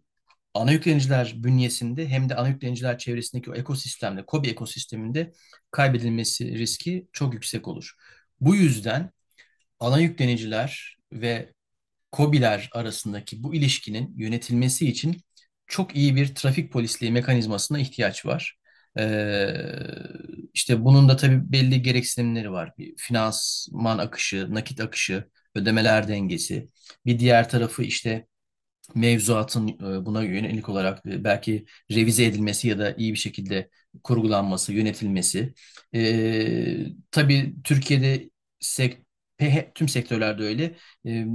ana yükleniciler bünyesinde hem de ana yükleniciler çevresindeki o ekosistemde, KOBİ ekosisteminde kaybedilmesi riski çok yüksek olur. Bu yüzden ana yükleniciler ve KOBİ'ler arasındaki bu ilişkinin yönetilmesi için çok iyi bir trafik polisliği mekanizmasına ihtiyaç var. Ee, işte bunun da tabii belli gereksinimleri var. Bir finansman akışı, nakit akışı, ödemeler dengesi. Bir diğer tarafı işte mevzuatın e, buna yönelik olarak e, belki revize edilmesi ya da iyi bir şekilde kurgulanması, yönetilmesi. E, tabii Türkiye'de sek tüm sektörlerde öyle. E,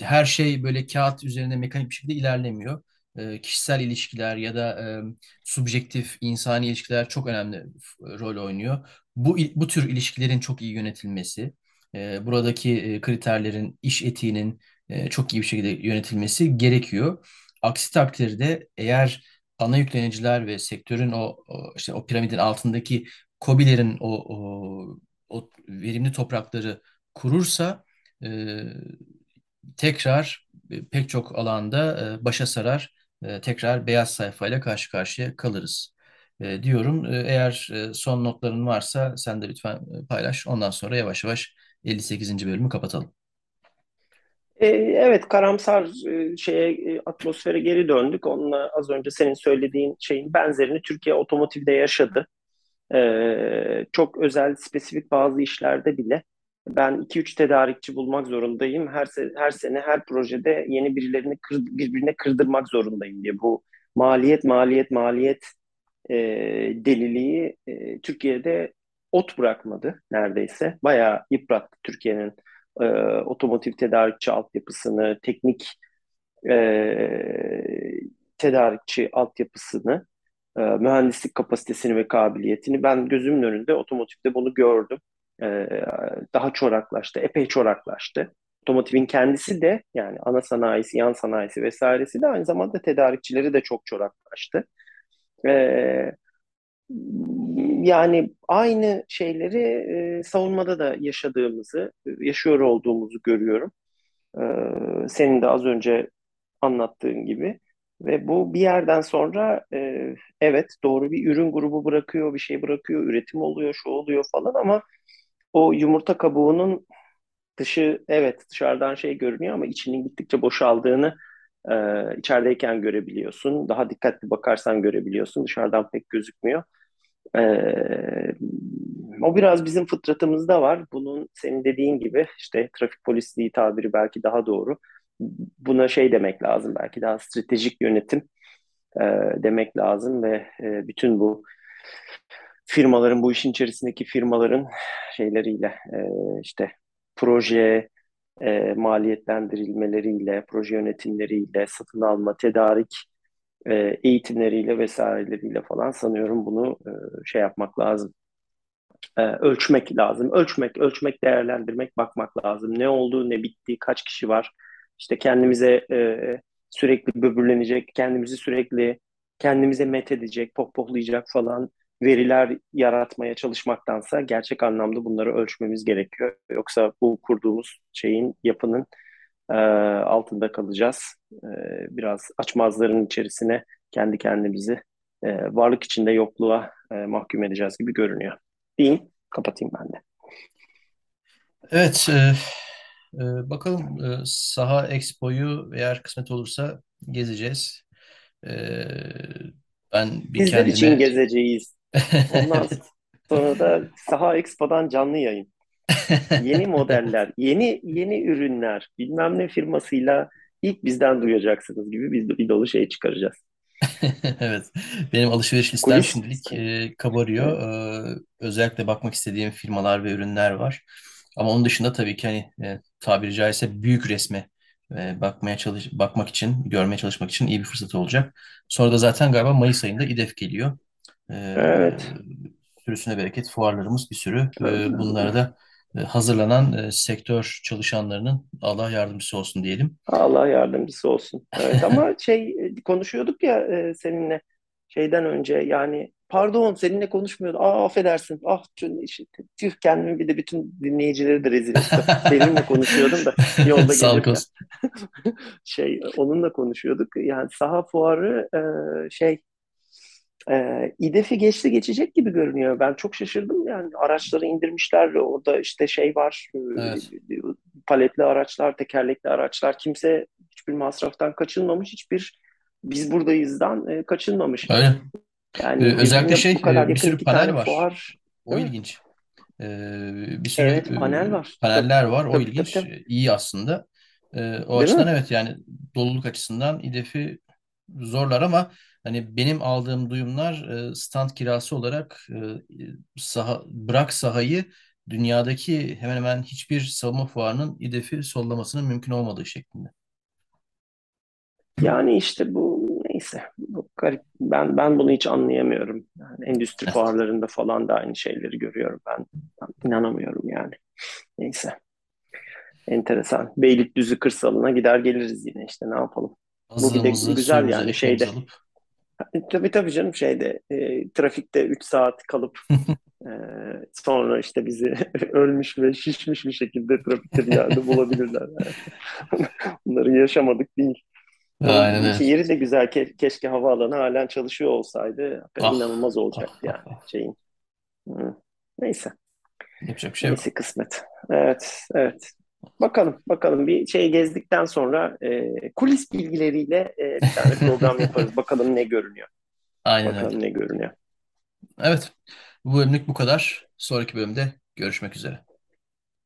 her şey böyle kağıt üzerinde mekanik bir şekilde ilerlemiyor. Kişisel ilişkiler ya da e, subjektif insani ilişkiler çok önemli rol oynuyor. Bu bu tür ilişkilerin çok iyi yönetilmesi, e, buradaki e, kriterlerin, iş etiğinin e, çok iyi bir şekilde yönetilmesi gerekiyor. Aksi takdirde eğer ana yükleniciler ve sektörün o, o işte o piramidin altındaki KOBİ'lerin o, o, o verimli toprakları kurursa e, tekrar pek çok alanda başa sarar, e, tekrar beyaz sayfayla karşı karşıya kalırız e, diyorum. E, eğer e, son notların varsa sen de lütfen e, paylaş. Ondan sonra yavaş yavaş 58. bölümü kapatalım. Evet karamsar e, şeye atmosfere geri döndük. Onunla az önce senin söylediğin şeyin benzerini Türkiye otomotivde yaşadı. Çok özel, spesifik bazı işlerde bile ben iki üç tedarikçi bulmak zorundayım. Her se her sene her projede yeni birilerini kır birbirine kırdırmak zorundayım diye. Bu maliyet maliyet maliyet e, deliliği e, Türkiye'de ot bırakmadı neredeyse. Bayağı yıprattı Türkiye'nin e, otomotiv tedarikçi altyapısını, teknik e, tedarikçi altyapısını, e, mühendislik kapasitesini ve kabiliyetini ben gözümün önünde otomotivde bunu gördüm. E, daha çoraklaştı, epey çoraklaştı. Otomotivin kendisi de yani ana sanayisi, yan sanayisi vesairesi de aynı zamanda tedarikçileri de çok çoraklaştı. E, yani aynı şeyleri e, savunmada da yaşadığımızı, yaşıyor olduğumuzu görüyorum. Senin de az önce anlattığın gibi. Ve bu bir yerden sonra e, evet doğru bir ürün grubu bırakıyor, bir şey bırakıyor, üretim oluyor, şu oluyor falan ama o yumurta kabuğunun dışı evet dışarıdan şey görünüyor ama içinin gittikçe boşaldığını e, içerideyken görebiliyorsun. Daha dikkatli bakarsan görebiliyorsun. Dışarıdan pek gözükmüyor. Ee, o biraz bizim fıtratımızda var. Bunun senin dediğin gibi işte trafik polisliği tabiri belki daha doğru. Buna şey demek lazım belki daha stratejik yönetim e, demek lazım ve e, bütün bu firmaların bu işin içerisindeki firmaların şeyleriyle e, işte proje e, maliyetlendirilmeleriyle, proje yönetimleriyle, satın alma, tedarik e, eğitimleriyle vesaireleriyle falan sanıyorum bunu e, şey yapmak lazım. E, ölçmek lazım. Ölçmek, ölçmek, değerlendirmek, bakmak lazım. Ne oldu, ne bitti, kaç kişi var. İşte kendimize e, sürekli böbürlenecek, kendimizi sürekli kendimize met edecek, pohpohlayacak falan veriler yaratmaya çalışmaktansa gerçek anlamda bunları ölçmemiz gerekiyor. Yoksa bu kurduğumuz şeyin, yapının e, altında kalacağız. E, biraz açmazların içerisine kendi kendimizi e, varlık içinde yokluğa e, mahkum edeceğiz gibi görünüyor. Diyeyim, kapatayım ben de. Evet, e, e, bakalım e, Saha Expo'yu eğer kısmet olursa gezeceğiz. E, ben bir Bizler için kendime gezeceğiz. Ondan sonra da Saha Expo'dan canlı yayın. Yeni modeller, yeni yeni ürünler, bilmem ne firmasıyla ilk bizden duyacaksınız gibi biz bir dolu şey çıkaracağız. Evet, benim alışveriş listem Kulis. şimdilik e, kabarıyor. Evet. Özellikle bakmak istediğim firmalar ve ürünler var. Ama onun dışında tabii ki hani e, tabiri caizse büyük resme e, bakmaya çalış bakmak için, görmeye çalışmak için iyi bir fırsat olacak. Sonra da zaten galiba Mayıs ayında İDEF geliyor. E, Evet. sürüsüne bereket fuarlarımız bir sürü. E, bunlara da e, hazırlanan e, sektör çalışanlarının Allah yardımcısı olsun diyelim. Allah yardımcısı olsun. Evet ama şey konuşuyorduk ya e, seninle şeyden önce yani pardon seninle konuşmuyorduk. Aa affedersin. Ah tüh, işte, tüh kendimi bir de bütün dinleyicileri de rezil ettim. Seninle konuşuyordum da yolda Sağlık olsun. Şey onunla konuşuyorduk. Yani saha fuarı e, şey e, İDEF'i geçti geçecek gibi görünüyor. Ben çok şaşırdım yani araçları indirmişler. Orada işte şey var. e, Evet. paletli araçlar, tekerlekli araçlar. Kimse hiçbir masraftan kaçınmamış. Hiçbir biz buradayızdan e, kaçınmamış. Öyle. Ee, Yani özellikle birbirine şey bu kadar e, bir sürü panel var. fuar O değil mi? ilginç. Ee, bir sürü Evet panel var. e, Tabii paneller var. O tabii ilginç. tabii. E, iyi aslında. Ee, o Değil açıdan mi? evet yani doluluk açısından İDEF'i zorlar ama hani benim aldığım duyumlar e, stand kirası olarak e, saha, bırak sahayı dünyadaki hemen hemen hiçbir savunma fuarının İDEF'i sollamasının mümkün olmadığı şeklinde. Yani işte bu neyse. Bu garip. Ben ben bunu hiç anlayamıyorum. Yani endüstri Evet. fuarlarında falan da aynı şeyleri görüyorum. Ben, ben inanamıyorum yani. Neyse. Enteresan. Beylikdüzü kırsalına gider geliriz yine işte ne yapalım. Bu bir de güzel yani şeyde. alıp Tabii tabii canım şeyde e, trafikte 3 saat kalıp e, sonra işte bizi ölmüş ve şişmiş bir şekilde trafikte bir yerde bulabilirler. Yani. Bunları yaşamadık değil. Aynen öyle. şehri de güzel. Ke- keşke havaalanı halen çalışıyor olsaydı. Ah, inanılmaz olacaktı ah, yani ah. şeyin. Hı. Neyse. Yapacak bir şey Neyse yok. kısmet. Evet, evet. Bakalım, bakalım bir şey gezdikten sonra e, kulis bilgileriyle e, bir tane program yaparız. Bakalım ne görünüyor. Aynen öyle. Bakalım ne görünüyor. Evet. Bu bölümlük bu kadar. Sonraki bölümde görüşmek üzere.